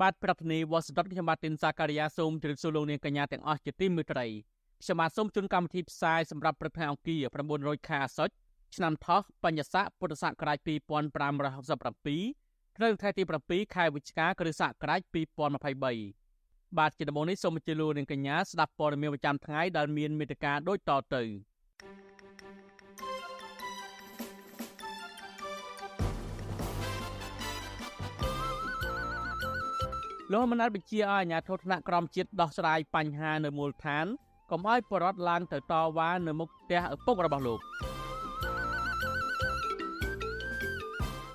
បាទប្រធានាធិបតីវ៉ាស៊ីនតោនខ្ញុំបាទទីនសាការីយ៉ាសូមជម្រាបសួរលោកនាងកញ្ញាទាំងអស់ជាទីមេត្រីខ្ញុំបាទសូមជូនកម្មវិធីផ្សាយសម្រាប់ព្រឹកថ្ងៃអង្គារ900ខែអាសត់ឆ្នាំថោះបញ្ញស័កពុទ្ធសករាជ2567ត្រូវថ្ងៃទី7ខែវិច្ឆិកាគ្រិស្តសករាជ2023បាទជាដំបូងនេះសូមអញ្ជើញលោកនាងកញ្ញាស្ដាប់ព័ត៌មានប្រចាំថ្ងៃដែលមានមេត្តាដូចតទៅ លោកមណាត់បញ្ជាឲ្យអាជ្ញាធរថ្នាក់ក្រមជាតិដោះស្រាយបញ្ហានៅមូលដ្ឋានកុំឲ្យបរដ្ឋឡើងទៅតវ៉ានៅមុខផ្ទះឪពុករបស់លោក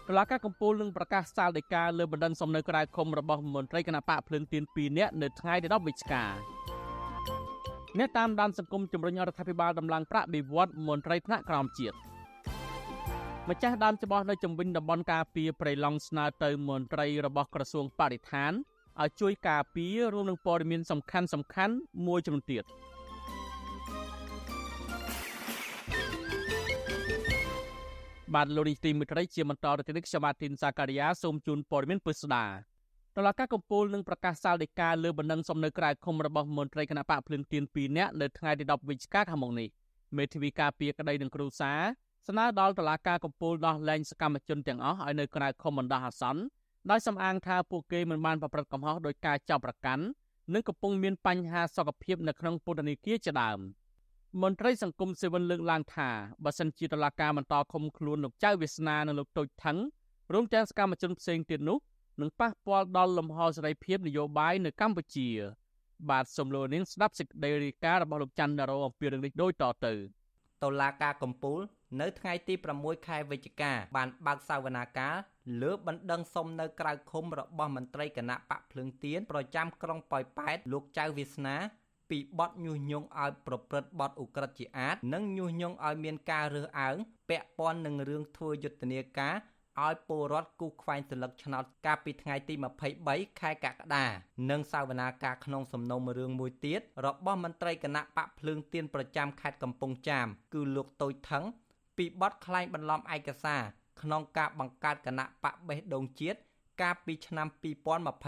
តុលាការកំពូលនឹងប្រកាសសាលដីកាលើបណ្ដឹងសំណើក្រៅឃុំរបស់មន្ត្រីគណៈបកភ្លើងទៀន2នាក់នៅថ្ងៃទី10វិច្ឆិកាអ្នកតាមដានសង្គមជំរុញរដ្ឋាភិបាលដំឡើងប្រាក់បៀវត្សមន្ត្រីថ្នាក់ក្រោមជាតិម្ចាស់ដើមច្បោះនៅជំវិញតំបន់ការពារព្រៃឡង់ស្នើទៅមន្ត្រីរបស់ក្រសួងបរិស្ថាន ឲ្យជួយការពាររួមនឹងព័ត៌មានសំខាន់សំខាន់មួយចំនួនទៀតបាទលោកនេះទីមិត្តរីជាបន្តទៅនេះខ្ញុំបាទធីនសាការីយ៉ាសូមជូនព័ត៌មានពិស្ដាតឡការកំពូលនឹងប្រកាសសាលដីកាលើបណ្ដឹងសំណើក្រៅឃុំរបស់មន្ត្រីគណៈបកភ្លឹងទៀន2នាក់នៅថ្ងៃទី10វិច្ឆិកាខាងមុខនេះមេធាវីការពារក្តីនឹងគ្រូសាស្នើដល់តឡាការកំពូលដោះលែងសកម្មជនទាំងអស់ឲ្យនៅក្រៅឃុំបណ្ដោះអាសន្ន ដោយសំអាងថាពួកគេមិនបានប្រព្រឹត្តកំហុសដោយការចាប់ប្រកាន់និងកំពុងមានបញ្ហាសុខភាពនៅក្នុងពន្ធនាគារជាដើមមន្ត្រីសង្គមស៊ីវិលលើកឡើងថាបើសិនជាតឡាការបន្តឃុំខ្លួនលោកចៅវាសនានិងលោកតូចថងរួមទាំងសកម្មជនផ្សេងទៀតនោះនឹងប៉ះពាល់ដល់លំហសេរីភាពនយោបាយនៅកម្ពុជា បាទសំលូនាងស្ដាប់សេចក្តីរាយការណ៍របស់លោកច័ន្ទដារ៉ូអំពីរឿងនេះដូចតទៅតុលាការកំពូល នៅថ្ងៃទី6ខែវិច្ឆិកាបានបើកសវនាការ លើបណ្ដឹងសុំនៅក្រៅឃុំរបស់មន្ត្រីគណៈបកភ្លើងទៀនប្រចាំក្រុងប៉ោយប៉ែតលោកចៅវាសនាពីបទញុះញង់ឲ្យប្រព្រឹត្តបទឧក្រិដ្ឋជាអាត និងញុះញង់ឲ្យមានការរើសអើងពាក់ព័ន្ធនឹងរឿងធ្វើយុទ្ធនាការឲ្យពលរដ្ឋគូខ្វែងសន្លឹកឆ្នោតកាលពីថ្ងៃទី23ខែកក្កដានិងសាវនាការក្នុងសំណុំរឿងមួយទៀតរបស់មន្ត្រីគណៈបកភ្លើងទៀនប្រចាំខេត្តកំពង់ចាមគឺលោកតូចថងពីបទក្លែងបន្លំឯកសារ ក្នុងការបង្កើតគណៈបកបេះដូងជាតិកាលពីឆ្នាំ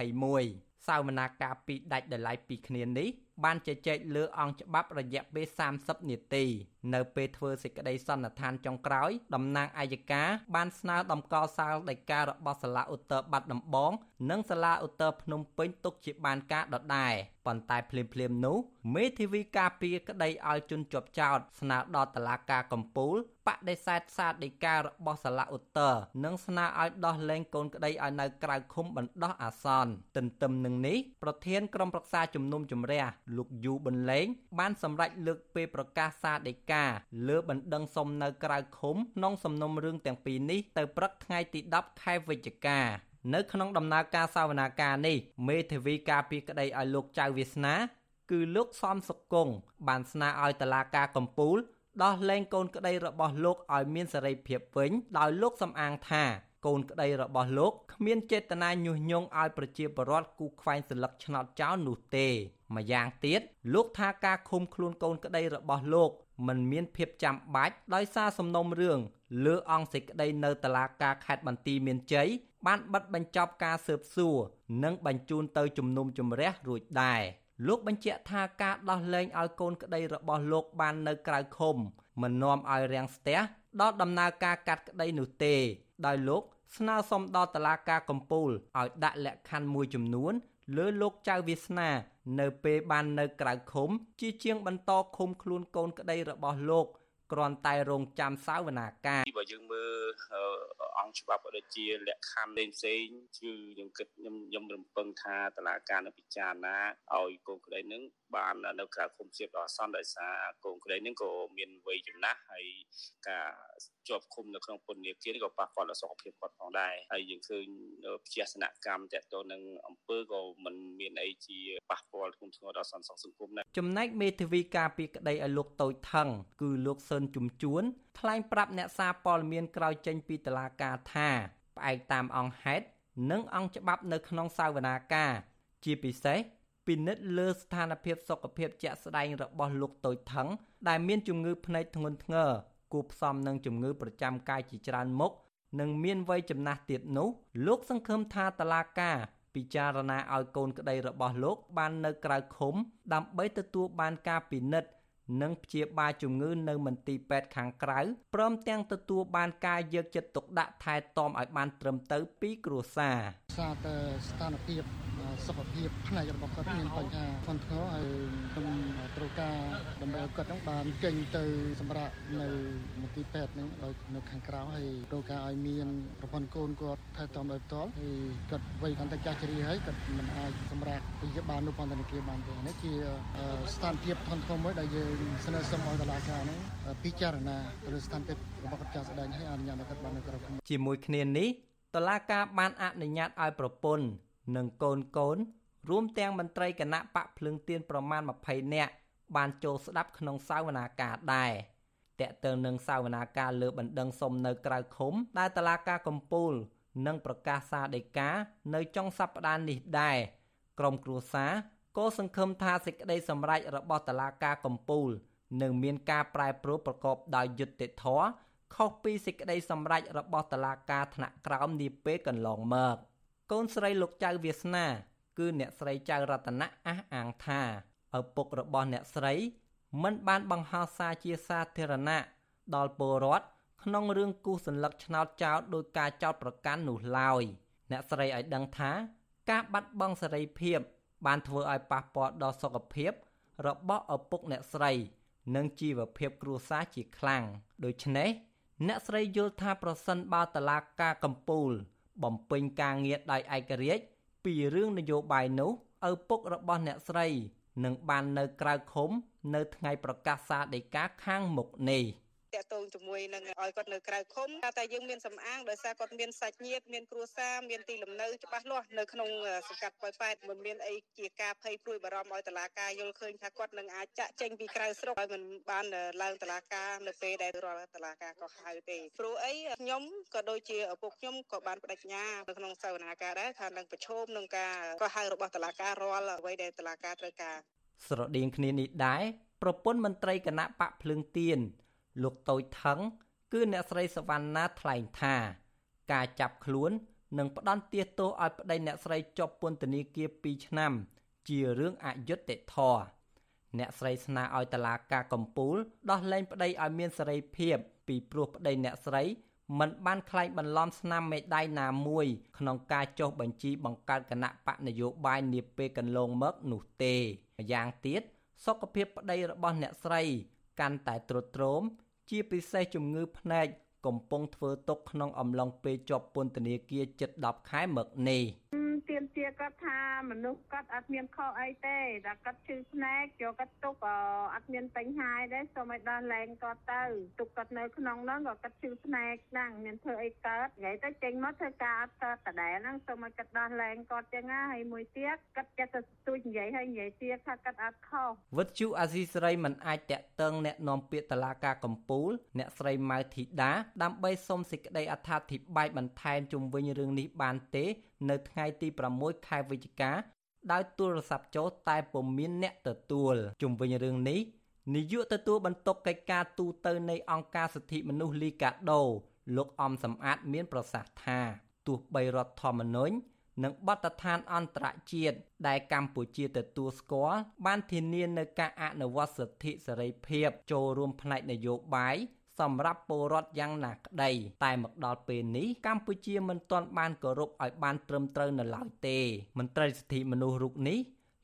2021សាវនាការពីដាច់ដライពីគ្នានេះបានជជែកលើអង្គច្បាប់រយៈពេល30នាទីនៅពេលធ្វើសេចក្តីសន្និដ្ឋានចុងក្រោយតំណាងអัยការបានស្នើដំកល់សាលដីការបស់សាលាឧត្តរបាត់ដំបង និងសាលាឧត្តរភ្នំពេញទុកជាបានការដដែលប៉ុន្តែភ្លាមភ្លាមនោះមេធាវីការពារក្តីឲ្យជន់ជាប់ចោតស្នើដល់តុលាការកំពូលបដិសេធសារដីការបស់សាលាឧត្តរនិងស្នើឲ្យដោះលែងកូនក្តីឲ្យនៅក្រៅឃុំបណ្ដោះអាសន្នទន្ទឹមនឹងនេះប្រធានក្រុមប្រឹក្សាជំនុំជម្រះលោកយូប៊ុនលេងបានសម្រេចលើកពេលប្រកាសសារដីកាលើបណ្ដឹងសុំនៅក្រៅឃុំក្នុងសំណុំរឿងទាំងពីរនេះទៅព្រឹកថ្ងៃទី10ខែវិច្ឆិកានៅក្នុងដំណើរការសាវនាការនេះមេធាវីការពីក្តីឲ្យលោកចៅវាសនា គឺលោកសំសុគង្គបានស្នើឲ្យតឡាការកំពូលដោះលែងកូនក្តីរបស់លោកឲ្យមានសេរីភាពវិញដោយលោកសំអាងថាកូនក្តីរបស់លោកគ្មានចេតនាញុះញង់ឲ្យប្រជាពលរដ្ឋគូខ្វែងសន្លឹកឆ្នោតចោលនោះទេម្យ៉ាងទៀតលោកថាការឃុំខ្លួនកូនក្តីរបស់លោក មិនមានភាពចាំបាច់ដោយសារសំណុំរឿងលើអង្គសេចក្តីនៅតុលាការខេត្តបន្ទាយមានជ័យបានបិទបញ្ចប់ការស៊ើបសួរនិងបញ្ជូនទៅជំនុំជម្រះរួចដែរលោកបញ្ជាក់ថាការដោះលែងឲ្យកូនក្តីរបស់លោកបាននៅក្រៅឃុំមិននាំឲ្យរាំងស្ទះដល់ដំណើរការកាត់ក្តីនោះទេ ដោយលោកស្នើសុំដល់តុលាការកំពូលឲ្យដាក់លក្ខខណ្ឌមួយចំនួន លើលោកចៅវាសនា នៅពេលបាននៅក្រៅឃុំ ជាជាងបន្តឃុំខ្លួនកូនក្តីរបស់លោកគ្រាន់តែរងចាំសាវនាការបើយើងមើលអង្គច្បាប់ដូចជាលក្ខខណ្ឌផ្សេងផ្សេងគឺខ្ញុំគិតខ្ញុំខ្ញុំរំពឹងថាតឡាការនៅពិចារណាឲ្យកូនក្តីនឹងបាននៅក្រៅឃុំសៀបដល់អសន្នដោយសារកូនក្តីនឹងក៏មានវ័យចំណាស់ហើយការ ជាប់ឃុំនៅក្នុងពន្ធនាគារក៏ប៉ះពាល់ដល់សុខភាពគាត់ផងដែរហើយយើងឃើញវិជាសនកម្មតទៅនឹងអង្គើក៏មិនមានអីជាប៉ះពាល់ធ្ងន់ធ្ងរដល់សន្តិសុខសង្គមដែរចំណែកមេធាវីការពីក្តីឲ្យលោកតូចថងគឺលោកស៊ុនជំជួនថ្លែងប្រាប់អ្នកសារព័ត៌មានក្រោយចេញពីតុលាការថាផ្អែកតាមអង្គហេតុនិងអង្គច្បាប់នៅក្នុងសាវនាកាជាពិសេសពិនិត្យលើស្ថានភាពសុខភាពជាក់ស្ដែងរបស់លោកតូចថងដែលមានជំងឺភ្នែកធ្ងន់ធ្ងរ គូផ្សំនឹងជំងឺប្រចាំកាយជាច្រើនមុខនិងមានវ័យចំណាស់ទៀតនោះលោកសង្ឃឹមថាតឡាកាពិចារណាឲ្យកូនក្តីរបស់លោកបាននៅក្រៅឃុំ ដើម្បីទទួលបានការពិនិត្យនិងព្យាបាលជំងឺនៅមន្ទីរពេទ្យខាងក្រៅព្រមទាំងទទួលបានការយកចិត្តទុកដាក់ថែទាំឲ្យបានត្រឹមត្រូវពីគ្រួសារសារតែស្ថានភាព សុខភាពផ្នែករបស់គាត់មានបញ្ហាធ្ងន់ធ្ងរហើយខ្ញុំត្រូវការដើម្បីឲ្យគាត់នឹងបានចេញទៅសម្រាប់នៅមន្ទីរពេទ្យនឹងដោយនៅខាងក្រៅហើយត្រូវការឲ្យមានប្រព័ន្ធកូនគាត់ថែទាំដោយផ្ទាល់ហើយគាត់វ័យកាន់តែចាស់ជ្រាហើយគាត់មិនអាចសម្រាប់ព្យាបាលនៅពន្ធនាគារបានទេនេះជាស្ថានភាពធ្ងន់ធ្ងរមួយដែលយើងស្នើសុំឲ្យតុលាការនឹងពិចារណាលើស្ថានភាពរបស់គាត់ចាស់ស្ដែងហើយអនុញ្ញាតឲ្យគាត់បាននៅក្រៅជាមួយគ្នានេះតុលាការបានអនុញ្ញាតឲ្យប្រពន្ធ និងកូនកូនរួមទាំងមន្ត្រីគណៈបកភ្លឹងទៀនប្រមាណ20នាក់បានចូលស្ដាប់ក្នុងសាវនាកាដែរតកតើនឹងសាវនាការលើបណ្ដឹងសុំនៅក្រៅឃុំដែលតឡាការកំពូលនឹងប្រកាសសារដីកានៅចុងសប្តាហ៍នេះដែរក្រុមគ្រួសារក៏សង្ឃឹមថាសេចក្តីសម្រេចរបស់តឡាការកំពូលនឹងមានការប្រែប្រួលប្រកបដោយយុត្តិធម៌ខុសពីសេចក្តីសម្រេចរបស់តឡាការថ្នាក់ក្រោមនាពេលកន្លងមក។ កូនស្រីលោកចៅវាសនា គឺអ្នកស្រីចៅរតនៈអះអាងថាឪពុករបស់អ្នកស្រី មិនបានបង្ហោះសារជាសាធារណៈដល់ពលរដ្ឋក្នុងរឿងគូសសញ្ញកឆ្នោតចោតដោយការចោតប្រកាន់នោះឡើយអ្នកស្រីឲ្យដឹងថា ការបាត់បង់សេរីភាព បានធ្វើឲ្យប៉ះពាល់ដល់សុខភាព របស់ឪពុកអ្នកស្រី និងជីវភាពគ្រួសារជាខ្លាំងដូច្នេះអ្នកស្រីយល់ថាប្រសិនបើតឡាការកម្ពុជា បំពេញការងារដោយឯករាជ្យពីរឿងនយោបាយនោះឪពុករបស់អ្នកស្រីនឹងបាននៅក្រៅឃុំនៅថ្ងៃប្រកាសសាលដីកាខាងមុខនេះ។តាក់ទង ជាមួយនឹងឲ្យគាត់នៅក្រៅឃុំតែយើងមានសំអាងដោយសារគាត់មានសាច់ញាតិមានគ្រួសារមានទីលំនៅច្បាស់លាស់នៅក្នុងសង្កាត់ប៉ោយប៉ែតមិនមានអីជាការភ័យព្រួយបារម្ភឲ្យតឡាការយល់ឃើញថាគាត់នឹងអាចចាក់ចេញពីក្រៅស្រុកហើយមិនបានឡើងតឡាការនៅពេលដែលរាល់តឡាការក៏ហៅទេព្រោះអីខ្ញុំក៏ដូចជាឪពុកខ្ញុំក៏បានបដិញ្ញានៅក្នុងសវនាការដែរថានឹងប្រឈមនឹងការក៏ហៅរបស់តឡាការរាល់អ្វីដែលតឡាការត្រូវការស្រដៀងគ្នានេះដែរប្រពន្ធមន្ត្រីគណៈបកភ្លើងទៀន លោកតូចថងគឺអ្នកស្រីសវណ្ណាថ្លែងថា ការចាប់ខ្លួននិងផ្ដន់ទាទោសឲ្យប្តីអ្នកស្រីជាប់ពន្ធនាគារ2ឆ្នាំ ជារឿងអយុត្តិធម៌អ្នកស្រីស្នើឲ្យតឡាការកម្ពុជាដោះលែងប្តីឲ្យមានសេរីភាព ពីព្រោះប្តីអ្នកស្រីមិនបានក្លែងបន្លំស្នាមមេដៃណាមួយ ក្នុងការចុះបញ្ជីបង្កើតគណៈបកនយោបាយនាពេលកន្លងមកនោះទេម្យ៉ាងទៀតសុខភាពប្តីរបស់អ្នកស្រី កាន់តែទ្រុឌទ្រោម ជាពិសេសជំងឺភ្នែកកំពុងធ្វើទុកក្នុងអំឡុងពេលជាប់ពន្ធនាគារជិត10ខែមកនេះ ទៀមទាគាត់ថាមនុស្សគាត់អត់មានខុសអីទេតែគាត់ឈឺស្នែកយកគាត់ទុកអត់មានបញ្ហាអីទេសូមឲ្យដល់លែងគាត់ទៅទុកគាត់នៅក្នុងហ្នឹងក៏គាត់ឈឺស្នែកហ្នឹងមានធ្វើអីកើតនិយាយទៅចេញមកធ្វើការអត់កើតដដែលហ្នឹងសូមឲ្យគាត់ដល់លែងគាត់ចឹងណាហើយមួយទៀតគាត់ចេះតែស្ទួចនិយាយហើយនិយាយទៀតថាគាត់អត់ខុសវិទ្យុអាស៊ីស្រីមិនអាចតាក់ទងអ្នកនាំពាក្យតឡាការកំពូល អ្នកស្រីម៉ៅធីតាដើម្បីសុំសេចក្តីអត្ថាធិប្បាយបន្ថែមជុំវិញរឿងនេះបានទេ នៅថ្ងៃទី6ខែវិច្ឆិកាដោយទូរស័ព្ទចូលតែពុំមានអ្នកទទួលជុំវិញរឿងនេះនាយកទទួលបន្ទុកកិច្ចការទូតនៃអង្គការសិទ្ធិមនុស្សលីកាដូលោកអំសំអាតមានប្រសាសន៍ថាទោះបីរដ្ឋធម្មនុញ្ញនិងបទដ្ឋានអន្តរជាតិដែលកម្ពុជាទទួលស្គាល់បានធានានៅការអនុវត្តសិទ្ធិសេរីភាពចូលរួមផ្នែកនយោបាយ សម្រាប់ពលរដ្ឋយ៉ាងណាក្តីតែមកដល់ពេលនេះកម្ពុជាមិនទាន់បានគោរពឲ្យបានត្រឹមត្រូវនៅឡើយទេមន្ត្រីសិទ្ធិមនុស្សរូបនេះ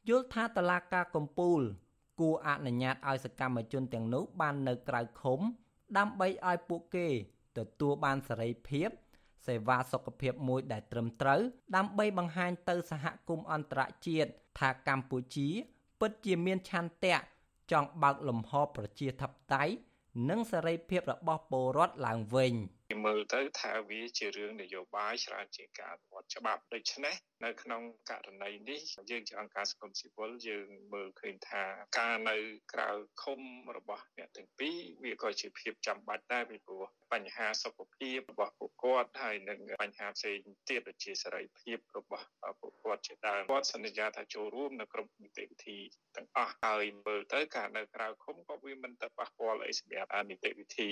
យល់ថាតឡាការកម្ពុជាគួរអនុញ្ញាតឲ្យសកម្មជនទាំងនោះបាននៅក្រៅឃុំ ដើម្បីឲ្យពួកគេទទួលបានសេរីភាពសេវាសុខភាពមួយដែលត្រឹមត្រូវដើម្បីបង្ហាញទៅសហគមន៍អន្តរជាតិថាកម្ពុជា ពិតជាមានឆន្ទៈចង់បើកលំហប្រជាធិបតេយ្យ និងសេរីភាពរបស់ពលរដ្ឋឡើងវិញ មើលទៅថាវាជារឿងនយោបាយច្រើនជាងការអនុវត្តច្បាប់ដូច្នេះនៅក្នុងករណីនេះយើងជាអង្គការសង្គមស៊ីវិលយើងមើលឃើញថាការនៅក្រៅឃុំរបស់អ្នកទាំងពីរវាក៏ជាភាពចាំបាច់ដែរពីព្រោះបញ្ហាសុខភាពរបស់ពួកគាត់ហើយនិងបញ្ហាផ្សេងទៀតដូចជាសេរីភាពរបស់ពួកគាត់ជាដើមគាត់សន្យាថាចូលរួមនៅគ្រប់នីតិវិធីទាំងអស់ហើយមើលទៅការនៅក្រៅឃុំក៏វាមិនទៅប៉ះពាល់អីសម្រាប់នីតិវិធី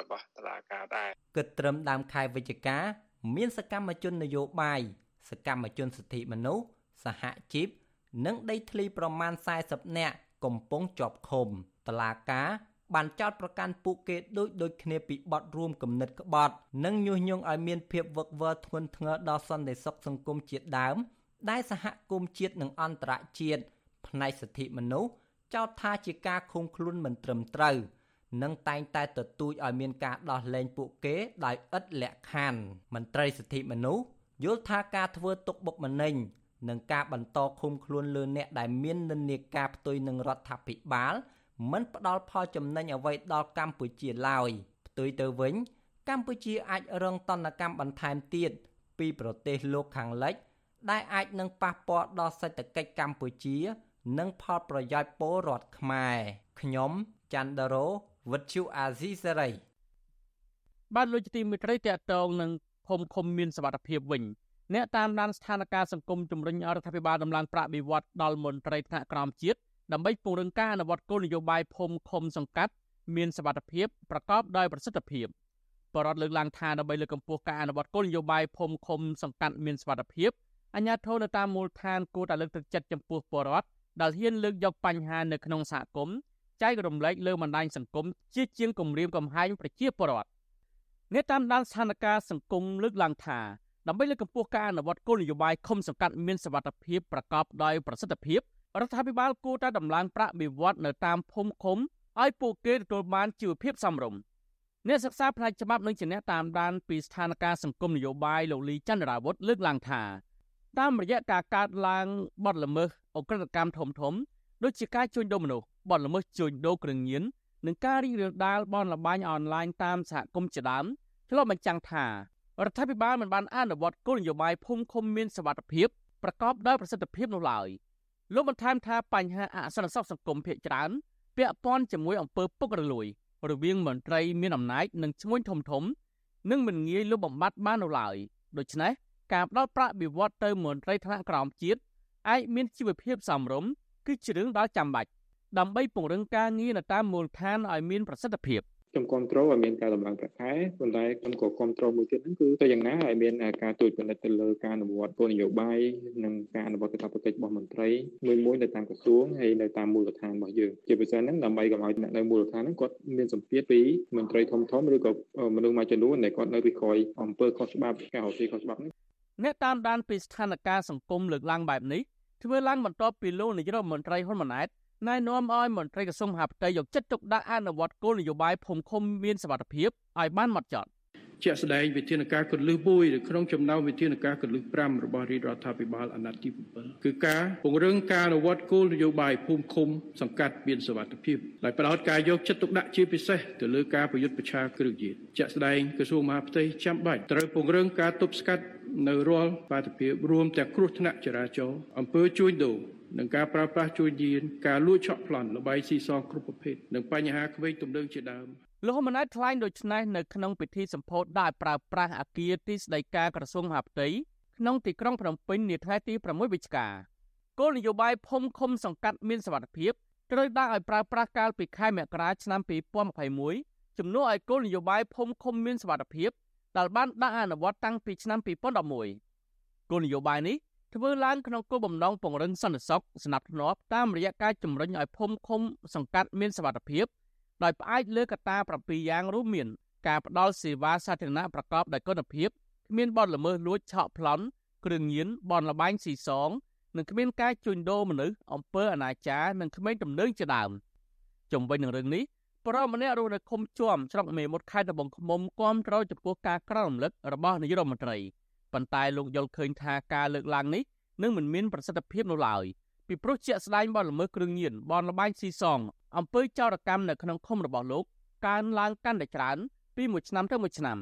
របស់តុលាការដែរគិតត្រឹមដើមខែវិច្ឆិកា មានសកម្មជននយោបាយសកម្មជនសិទ្ធិមនុស្សសហជីពនិងដីធ្លីប្រមាណ40នាក់កំពុងជាប់ឃុំតឡាការបានចោទប្រកាន់ពួកគេដូចដូចគ្នាពីបទរួមគំនិតក្បត់ និងញុះញង់ឲ្យមានភាពវឹកវរធ្ងន់ធ្ងរដល់សន្តិសុខសង្គមជាតិដើម ដែលសហគមន៍ជាតិនិងអន្តរជាតិផ្នែកសិទ្ធិមនុស្សចោទថាជាការឃុំខ្លួនមិនត្រឹមត្រូវ និងតែងតែទទូចឲ្យមានការដោះលែងពួកគេដោយឥតលក្ខខណ្ឌមន្ត្រីសិទ្ធិមនុស្សយល់ថាការធ្វើទុកបុកម្នេញនិងការបន្តឃុំខ្លួនលើអ្នកដែលមាននិន្នាការផ្ទុយនឹងរដ្ឋាភិបាលមិនផ្ដល់ផលចំណេញអ្វីដល់កម្ពុជាឡើយផ្ទុយទៅវិញ កម្ពុជាអាចរងតនកម្មបន្ថែមទៀតពីប្រទេសលោកខាងលិច ដែលអាចនឹងប៉ះពាល់ដល់សេដ្ឋកិច្ចកម្ពុជា និងផលប្រយោជន៍ពលរដ្ឋខ្មែរខ្ញុំច័ន្ទដារោ វិទ្យុអាស៊ីសេរីបានលោកទីមិត្តរីតកតងនឹងភូមិឃុំមានសវត្ថភាពវិញអ្នកតាមដានស្ថានភាពសង្គមជំរុញរដ្ឋាភិបាលដំឡើងប្រាក់បៀវត្សដល់មន្ត្រីថ្នាក់ក្រោមជាតិដើម្បីពង្រឹងការអនុវត្តគោលនយោបាយភូមិឃុំសង្កាត់មានសវត្ថភាពប្រកបដោយប្រសិទ្ធភាពបរដ្ឋលើកឡើងថាដើម្បីលើកកម្ពស់ការអនុវត្តគោលនយោបាយភូមិឃុំសង្កាត់មានសវត្ថភាពអាជ្ញាធរនៅតាមមូលដ្ឋានគួរតែលើកទឹកចិត្តចំពោះបរដ្ឋដែលហ៊ានលើកយកបញ្ហានៅក្នុងសហគមន៍ ចែករំលែកលើបណ្ដាញសង្គមជាជាងគម្រាមកំហែងប្រជាពលរដ្ឋអ្នកតាមដានស្ថានភាពសង្គមលើកឡើងថាដើម្បីលើកកម្ពស់ការអនុវត្តគោលនយោបាយឃុំសង្កាត់មានសវត្ថភាពប្រកបដោយប្រសិទ្ធភាពរដ្ឋាភិបាលគួរតែដំឡើងប្រាក់បៀវត្សនៅតាមភូមិឃុំឲ្យពួកគេទទួលបានជីវភាពសមរម្យអ្នកសិក្សាផ្នែកច្បាប់និងជាអ្នកតាមដានពីស្ថានភាពសង្គមនយោបាយលោកលីចន្ទរាវុធលើកឡើងថាតាមរយៈការកើតឡើងបទល្មើសអក្រិតកម្មធំធំដូចជាការជួញដូរមនុស្ស បទល្មើសជួញដូរគ្រឿងញៀននិងការរីករាលដាលបនលបាញ់អនឡាញតាមសហគមន៍ជាដើមឆ្លុះបញ្ចាំងថារដ្ឋាភិបាលមិនបានអនុវត្តគោលនយោបាយភូមិឃុំមានសវត្ថភាពប្រកបដោយប្រសិទ្ធភាពនោះឡើយលោកបន្ថែមថាបញ្ហាអសន្តិសុខសង្គមភាគច្រើនពាក់ព័ន្ធជាមួយអំពើពុករលួយរវាងមន្ត្រីមានអំណាចនិងឈ្មួញធំធំនិងមិនងាយលុបបំបាត់បាននោះឡើយដូច្នេះការផ្ដល់ប្រាក់បៀវត្សទៅមន្ត្រីថ្នាក់ក្រោមជាតិអាចមានជីវភាពសមរម្យគឺជារឿងដ៏ចាំបាច់ ដើម្បីពង្រឹងការងារនៅតាមមូលដ្ឋានឲ្យមានប្រសិទ្ធភាពខ្ញុំគ្រប់គ្រងឲ្យមានការដំឡើងប្រាក់ខែប៉ុន្តែខ្ញុំក៏គ្រប់គ្រងមួយទៀតហ្នឹងគឺទៅយ៉ាងណាឲ្យមានការទូចពិនិត្យទៅលើការអនុវត្តគោលនយោបាយនិងការអនុវត្តកាតព្វកិច្ចរបស់មន្ត្រីមួយមួយនៅតាមក្រសួងហើយនៅតាមមូលដ្ឋានរបស់យើងជាពិសេសហ្នឹងដើម្បីកុំឲ្យអ្នកនៅមូលដ្ឋានហ្នឹងគាត់មានសម្ពាធពីមន្ត្រីធំធំឬក៏មនុស្សមួយចំនួនដែលគាត់នៅពីក្រោយអំពើខុសច្បាប់ការរស៊ីខុសច្បាប់នេះអ្នកតាមដានពីស្ថានភាពសង្គមលើកឡើងបែបនេះធ្វើឡើងបន្ទាប់ពីលោកនាយរដ្ឋមន្ត្រីហ៊ុនម៉ាណែត ណែនាំឲ្យមន្ត្រីក្រសួងមហាផ្ទៃយកចិត្តទុកដាក់អនុវត្តគោលនយោបាយភូមិឃុំមានសវត្ថភាពឲ្យបានម៉ត់ចត់ជាក់ស្ដែងវិធានការកលឹះ1នៅក្នុងចំណោមវិធានការកលឹះ5របស់រាជរដ្ឋាភិបាលអាណត្តិទី7គឺការពង្រឹងការអនុវត្តគោលនយោបាយភូមិឃុំសង្កាត់មានសវត្ថភាពដោយផ្ដោតការយកចិត្តទុកដាក់ជាពិសេសទៅលើការប្រយុទ្ធប្រឆាំងគ្រឿងញៀនជាក់ស្ដែងក្រសួងមហាផ្ទៃចាំបាច់ត្រូវពង្រឹងការទប់ស្កាត់នៅរាល់បាតុភិបរួមទាំងគ្រោះថ្នាក់ចរាចរណ៍អំពើជួញដូរ និងការប្រើប្រាស់ជួយយានការលួចឆក់ប្លន់លបាយស៊ីសងគ្រប់ប្រភេទនិងបញ្ហាក្មេងទំនើងជាដើមលោកហ៊ុនម៉ាណែតថ្លែងដូចនេះនៅក្នុងពិធីសម្ពោធដាក់ប្រើប្រាស់អគារទីស្តីការក្រសួងមហាផ្ទៃក្នុងទីក្រុងភ្នំពេញនាថ្ងៃទី6វិច្ឆិកាគោលនយោបាយភូមិឃុំសង្កាត់មានសវត្ថភាពត្រូវដាក់ឲ្យប្រើប្រាស់កាលពីខែមករាឆ្នាំ2021ជំនួសឲ្យគោលនយោបាយភូមិឃុំមានសវត្ថភាពដែលបានដាក់អនុវត្តតាំងពីឆ្នាំ2011គោលនយោបាយនេះ ធ្វើឡើងក្នុងគោលបំណងពង្រឹងសន្តិសុខស្នាប់ធ្នាប់តាមរយៈការជំរុញឲ្យភូមិឃុំសង្កាត់មានសវត្ថភាពដោយផ្អែកលើកត្តា7យ៉ាងរួមមាន ការផ្ដល់សេវាសាធារណៈប្រកបដោយគុណភាពគ្មានបទល្មើសលួចឆក់ប្លន់គ្រឿងញៀនបនលបែងស៊ីសងនិងគ្មានការជួញដូរមនុស្សអំពើអនាចារនិងក្មេងទំនើងជាដើមជំវិញនឹងរឿងនេះបរិមម្នាក់រស់នៅឃុំជួមស្រុកមេមត់ខេត្តត្បូងឃ្មុំគាំទ្រចំពោះការក្រោមរំលឹករបស់នាយករដ្ឋមន្ត្រី ប៉ុន្តែលោកយល់ឃើញថាការលើកឡើងនេះនឹងមិនមានប្រសិទ្ធភាពនោះឡើយពីព្រោះជាក់ស្ដែងបទល្មើសគ្រឿងញៀនបនលបែងស៊ីសងអំពើចោរកម្មនៅក្នុងឃុំរបស់លោកកើនឡើងកាន់តែច្រើនពីមួយឆ្នាំទៅមួយឆ្នាំ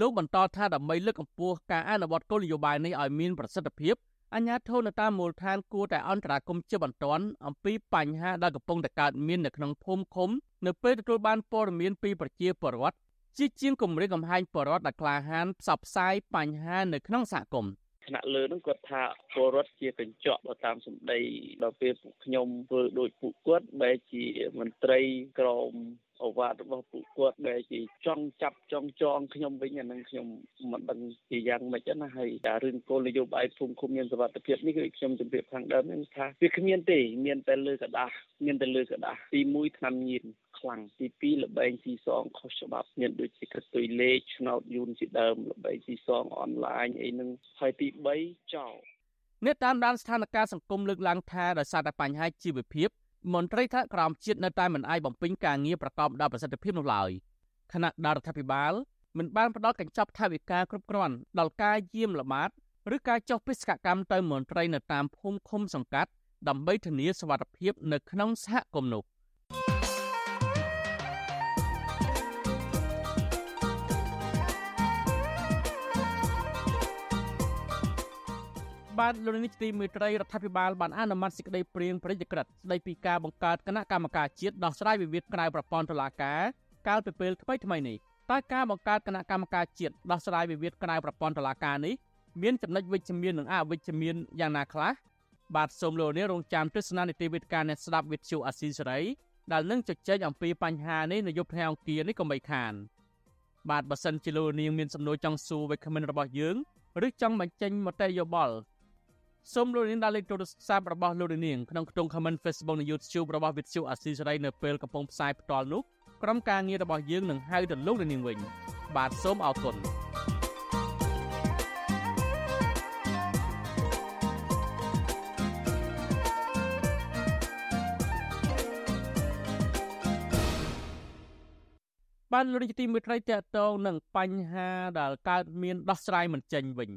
លោកបន្តថាដើម្បីលើកកម្ពស់ការអនុវត្តគោលនយោបាយនេះឲ្យមានប្រសិទ្ធភាពអញ្ញាធននៅតាមមូលដ្ឋានគួរតែអន្តរាគមជាបន្ទាន់អំពីបញ្ហាដែលកំពុងតែកើតមាននៅក្នុងភូមិឃុំនៅពេលទទួលបានព័ត៌មានពីប្រជាពលរដ្ឋ ជាជាងគម្រាមកំហែងពលរដ្ឋដែលក្លាហានផ្សព្វផ្សាយបញ្ហានៅក្នុងសហគមន៍ថ្នាក់លើហ្នឹងគាត់ថាពលរដ្ឋជាកញ្ចក់បើតាមសម្ដីដល់ពេលពួកខ្ញុំធ្វើដូចពួកគាត់បែរជាមន្ត្រីក្រម អវាទរបស់ពួកគាត់ដែលជាចង់ចាប់ចង់ចងខ្ញុំវិញអានឹងខ្ញុំមិនដឹងជាយ៉ាងម៉េចណាហើយតែរឿងគោលនយោបាយភូមិឃុំមានសវត្ថភាពនេះគឺខ្ញុំជម្រាបខាងដើមហ្នឹងថាវាគ្មានទេ មានតែលើกระดาษមានតែលើกระดาษទី1ឆ្នាំញៀនខ្លាំងទី2ល្បែងស៊ីសងខុសច្បាប់មានដូចជាកតុយលេខឆ្នោតយូនជាដើមល្បែងស៊ីសងអនឡាញអីហ្នឹងហើយទី3ចោលអ្នកតាមដានស្ថានភាពសង្គមលើកឡើងថាដោយសារតែបញ្ហាជីវភាព មន្ត្រីថ្នាក់ក្រោមជាតិនៅតែមិនអាចបំពេញការងារប្រកបដោយប្រសិទ្ធភាពនោះឡើយគណៈរដ្ឋាភិបាលមិនបានផ្ដល់កញ្ចប់ថវិកាគ្រប់គ្រាន់ដល់ការយាមល្បាតឬការចុះបេសកកម្មទៅមន្ត្រីនៅតាមភូមិឃុំសង្កាត់ដើម្បីធានាសុវត្ថិភាពនៅក្នុងសហគមន៍នោះ បាទលោកនាយកទីមេត្រីរដ្ឋាភិបាលបានអនុម័តសេចក្តីព្រាងប្រតិក្រិតស្តីពីការបង្កើតគណៈកម្មការជាតិដោះស្រាយវិវាទក្រៅប្រព័ន្ធតុលាការកាលពីពេលថ្មីថ្មីនេះតើការបង្កើតគណៈកម្មការជាតិដោះស្រាយវិវាទក្រៅប្រព័ន្ធតុលាការនេះមានចំណុចវិជ្ជមាននិងអវិជ្ជមានយ៉ាងណាខ្លះបាទសូមលោកនាងរងចាំទស្សនានីតិវិទ្យាអ្នកស្ដាប់វិទ្យុអាស៊ីសេរីដែលនឹងជជែកអំពីបញ្ហានេះនៅយប់ថ្ងៃអង្គារនេះកុំបីខានបាទបើសិនជាលោកនាងមានសំណួរចង់សួរវិក្កាមិនរបស់យើងឬចង់បញ្ចេញមតិយោបល់ សូមលោកនាងដាក់លេខទូរស័ព្ទរបស់លោកនាងក្នុងខ្ទង់ comment Facebook និង YouTube របស់ Vithu អាស៊ីសេរីនៅពេលកំពុងផ្សាយផ្ទាល់នោះក្រុមការងាររបស់យើងនឹងហៅទៅលោកនាងវិញ បាទសូមអរគុណបានលោកនាយកទីមេត្រីតកតងនឹងបញ្ហាដែលកើតមានដោះស្រាយមិនចេញវិញ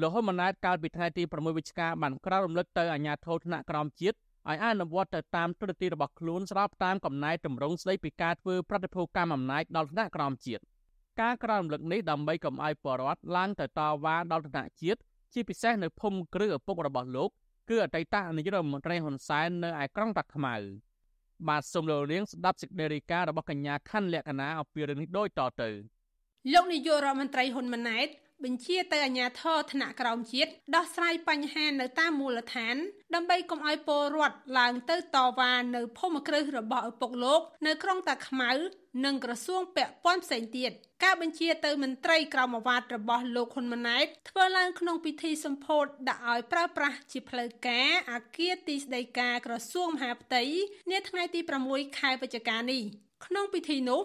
លោកហ៊ុនម៉ាណែតកាលពីថ្ងៃទី6វិច្ឆិកាបានក្រាបរំលឹកទៅអាជ្ញាធរថ្នាក់ក្រោមជាតិឲ្យអនុវត្តទៅតាមទូរទស្សន៍របស់ខ្លួនស្របតាមកំណែតម្រង់ស្ដីពីការធ្វើប្រតិភូកម្មអំណាចដល់ថ្នាក់ក្រោមជាតិការក្រាបរំលឹកនេះដើម្បីកុំឲ្យបរដ្ឋឡើងទៅតវ៉ាដល់ថ្នាក់ជាតិជាពិសេសនៅភូមិគ្រឹះឪពុករបស់លោកគឺអតីតនាយករដ្ឋមន្ត្រីហ៊ុនសែននៅឯក្រុងតាខ្មៅបាទសូមលោកនាងស្ដាប់សេចក្តីរាយការណ៍របស់កញ្ញាខណ្ឌលក្ខណាអំពីរឿងនេះដូចតទៅលោកនាយករដ្ឋមន្ត្រីហ៊ុនម៉ាណែត បញ្ជាទៅអាជ្ញាធរថ្នាក់ក្រោមជាតិដោះស្រាយបញ្ហានៅតាមមូលដ្ឋាន ដើម្បីកុំឲ្យពលរដ្ឋឡើងទៅតវ៉ានៅភូមិគ្រឹះរបស់ឪពុកលោក នៅក្រុងតាខ្មៅនិងក្រសួងពាក់ព័ន្ធផ្សេងទៀតការបញ្ជាទៅមន្ត្រីក្រមអាវ៉ាត់របស់លោកហ៊ុនម៉ាណែតធ្វើឡើងក្នុងពិធីសម្ពោធដាក់ឲ្យប្រើប្រាស់ជាផ្លូវការអាគារទីស្តីការក្រសួងមហាផ្ទៃនាថ្ងៃទី6ខែវិច្ឆិកានេះក្នុងពិធីនោះ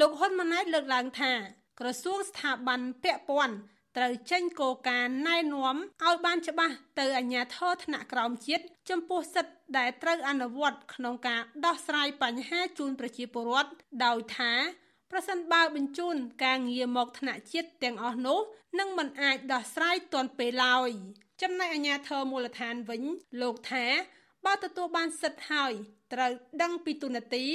លោកហ៊ុនម៉ាណែតលើកឡើងថាក្រសួងស្ថាប័នពាក់ព័ន្ធ ត្រូវចេញគោលការណ៍ណែនាំឲ្យបានច្បាស់ទៅអាជ្ញាធរថ្នាក់ក្រោមជាតិចំពោះសិទ្ធិដែលត្រូវអនុវត្តក្នុងការដោះស្រាយបញ្ហាជូនប្រជាពលរដ្ឋដោយថាប្រសិនបើបញ្ជូនការងារមកថ្នាក់ជាតិទាំងអស់នោះនឹងមិនអាចដោះស្រាយទាន់ពេលឡើយចំណែកអាជ្ញាធរមូលដ្ឋានវិញលោកថាបើទទួលបានសិទ្ធិហើយត្រូវដឹងពីទូនាទី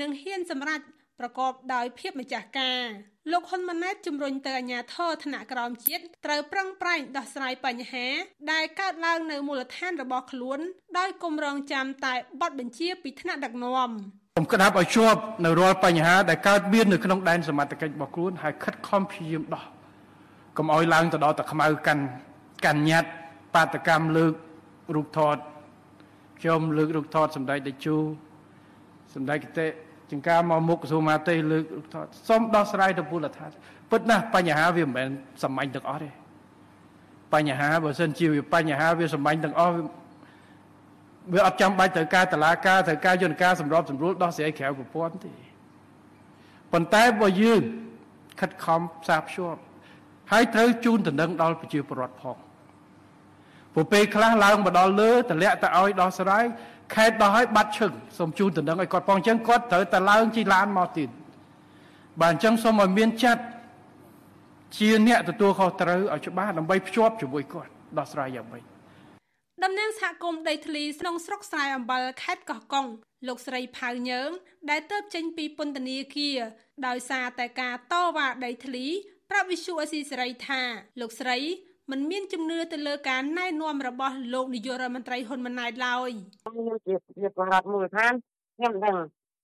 និងហ៊ានសម្រេច ប្រកបដោយភាពម្ចាស់ការលោកហ៊ុនម៉ាណែតជំរុញទៅអាជ្ញាធរថ្នាក់ក្រោមជាតិត្រូវប្រឹងប្រែងដោះស្រាយបញ្ហា ដែលកើតឡើងនៅមូលដ្ឋានរបស់ខ្លួន ដោយគម្រងចាំតែបទបញ្ជាពីថ្នាក់ដឹកនាំខ្ញុំក្តាប់ឲ្យជាប់នៅរាល់បញ្ហាដែលកើតមាននៅក្នុងដែនសមត្ថកិច្ចរបស់ខ្លួនហើយខិតខំព្យាយាមដោះកុំឲ្យឡើងទៅដល់តែខ្មៅកាន់កាន់ញត្តិបាតកម្មលើករូបថតខ្ញុំលើករូបថតសម្ដេចតេជោសម្ដេចកតេ ចង្ការមកមុខក្រសួងមហាផ្ទៃលើកថតសូមដោះស្រាយទៅពលដ្ឋានពិតណាស់បញ្ហាវាមិនមែនសាមញ្ញទាំងអស់ទេបញ្ហាបើសិនជាវាបញ្ហាវាសាមញ្ញទាំងអស់វាអត់ចាំបាច់ត្រូវការតឡាការត្រូវការយន្តការសម្របសម្រួលដោះស្រាយក្រៅប្រព័ន្ធទេប៉ុន្តែបើយើងខិតខំផ្សារភ្ជាប់ហើយត្រូវជូនដំណឹងដល់ប្រជាពលរដ្ឋផងព្រោះពេលខ្លះឡើងមកដល់លើតម្លាក់ទៅឲ្យដោះស្រាយ ខេតដោះឲ្យបាត់ឈឹងសូមជូនតំណែងឲ្យគាត់ផងអញ្ចឹងគាត់ត្រូវតែឡើងជិះឡានមកទៀតបាទអញ្ចឹងសូមឲ្យមានចិត្តជាអ្នកទទួលខុសត្រូវឲ្យច្បាស់ដើម្បីភ្ជាប់ជាមួយគាត់ដោះស្រាយយ៉ាងម៉េចតំណាងសហគមន៍ដីធ្លីក្នុងស្រុកស្រែអំបិលខេត្តកោះកុងលោកស្រីផៅញើង ដែលទៅចេញពីពន្ធនាគារដោយសារតែការតវ៉ាដីធ្លីប្រាប់វិសុអស៊ីសេរីថាលោកស្រី មិនមានជំនឿទៅលើការណែនាំរបស់លោកនាយករដ្ឋមន្ត្រីហ៊ុនម៉ាណែតឡើយខ្ញុំជាជាពលរដ្ឋមូលដ្ឋានខ្ញុំដឹង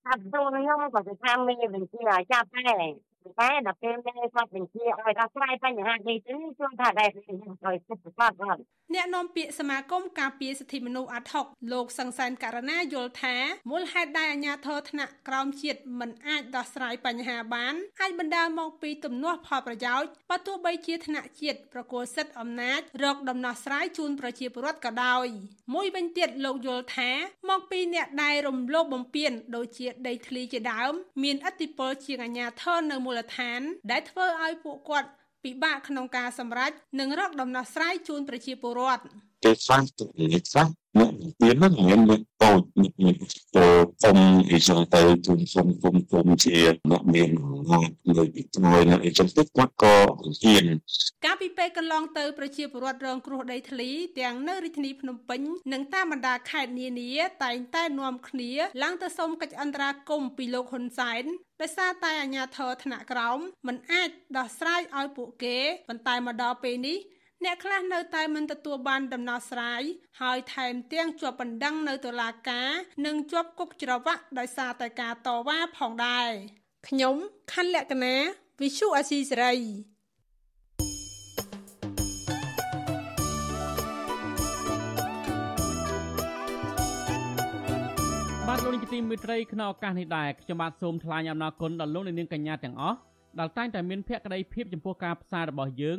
ថាទូខ្ញុំក៏ថាមានបញ្ជាអាចារ្យដែរ ប់តែតែដល់ពេលមានគាត់បញ្ជាឲ្យដោះស្រាយបញ្ហានេះទៅជួយថាដែរឲ្យសិទ្ធិគាត់គាត់អ្នកនាំពាក្យសមាគមការពារសិទ្ធិមនុស្សអាត់ហុកលោកសង្សានករណាយល់ថាមូលហេតុដែលអាជ្ញាធរថ្នាក់ក្រោមជាតិមិនអាចដោះស្រាយបញ្ហាបានអាចបណ្ដាលមកពីទំនាស់ផលប្រយោជន៍បើទោះបីជាថ្នាក់ជាតិប្រគល់សិទ្ធិអំណាចរកដំណោះស្រាយជូនប្រជាពលរដ្ឋក៏ដោយមួយវិញទៀតលោកយល់ថាមកពីអ្នកដែលរំលោភបំពានដូចជាដីធ្លីជាដើម មានឥទ្ធិពលជាងអាជ្ញាធរនៅមូលដ្ឋាន ដែលធ្វើឲ្យពួកគាត់ពិបាកក្នុងការសម្រេចនិងរកដំណោះស្រាយជូនប្រជាពលរដ្ឋ គេខ្លះទៅគេខ្លះអ្នកទៀនហ្នឹងមានមានតូចមានទៅគុំអីចឹងទៅជុំសុំគុំគុំជាអ្នកមានងាត់លើពីត្រួយអ្នកអីចឹងទៅគាត់ក៏ហ៊ានកាលពីពេលកន្លងទៅប្រជាពលរដ្ឋរងគ្រោះដីធ្លីទាំងនៅរាជធានីភ្នំពេញនិងតាមបណ្ដាខេត្តនានាតែងតែនាំគ្នាឡើងទៅសុំកិច្ចអន្តរាគមន៍ពីលោកហ៊ុនសែនដោយសារតែអាជ្ញាធរថ្នាក់ក្រោមមិនអាចដោះស្រាយឲ្យពួកគេប៉ុន្តែមកដល់ពេលនេះ អ្នកខ្លះនៅតែមិនទទួលបានដំណោះស្រាយហើយថែមទាំងជាប់បណ្ដឹងនៅតុលាការនិងជាប់គុកច្រវាក់ដោយសារតែការតវ៉ាផងដែរខ្ញុំខណ្ឌលក្ខណាវិសុអាស៊ីសេរីបាទលោកនាយកទីមេត្រីក្នុងឱកាសនេះដែរខ្ញុំបាទសូមថ្លែងអំណរគុណដល់លោកនាងកញ្ញាទាំងអស់ដែលតែងតែមានភក្ដីភាពចំពោះការផ្សាយរបស់យើង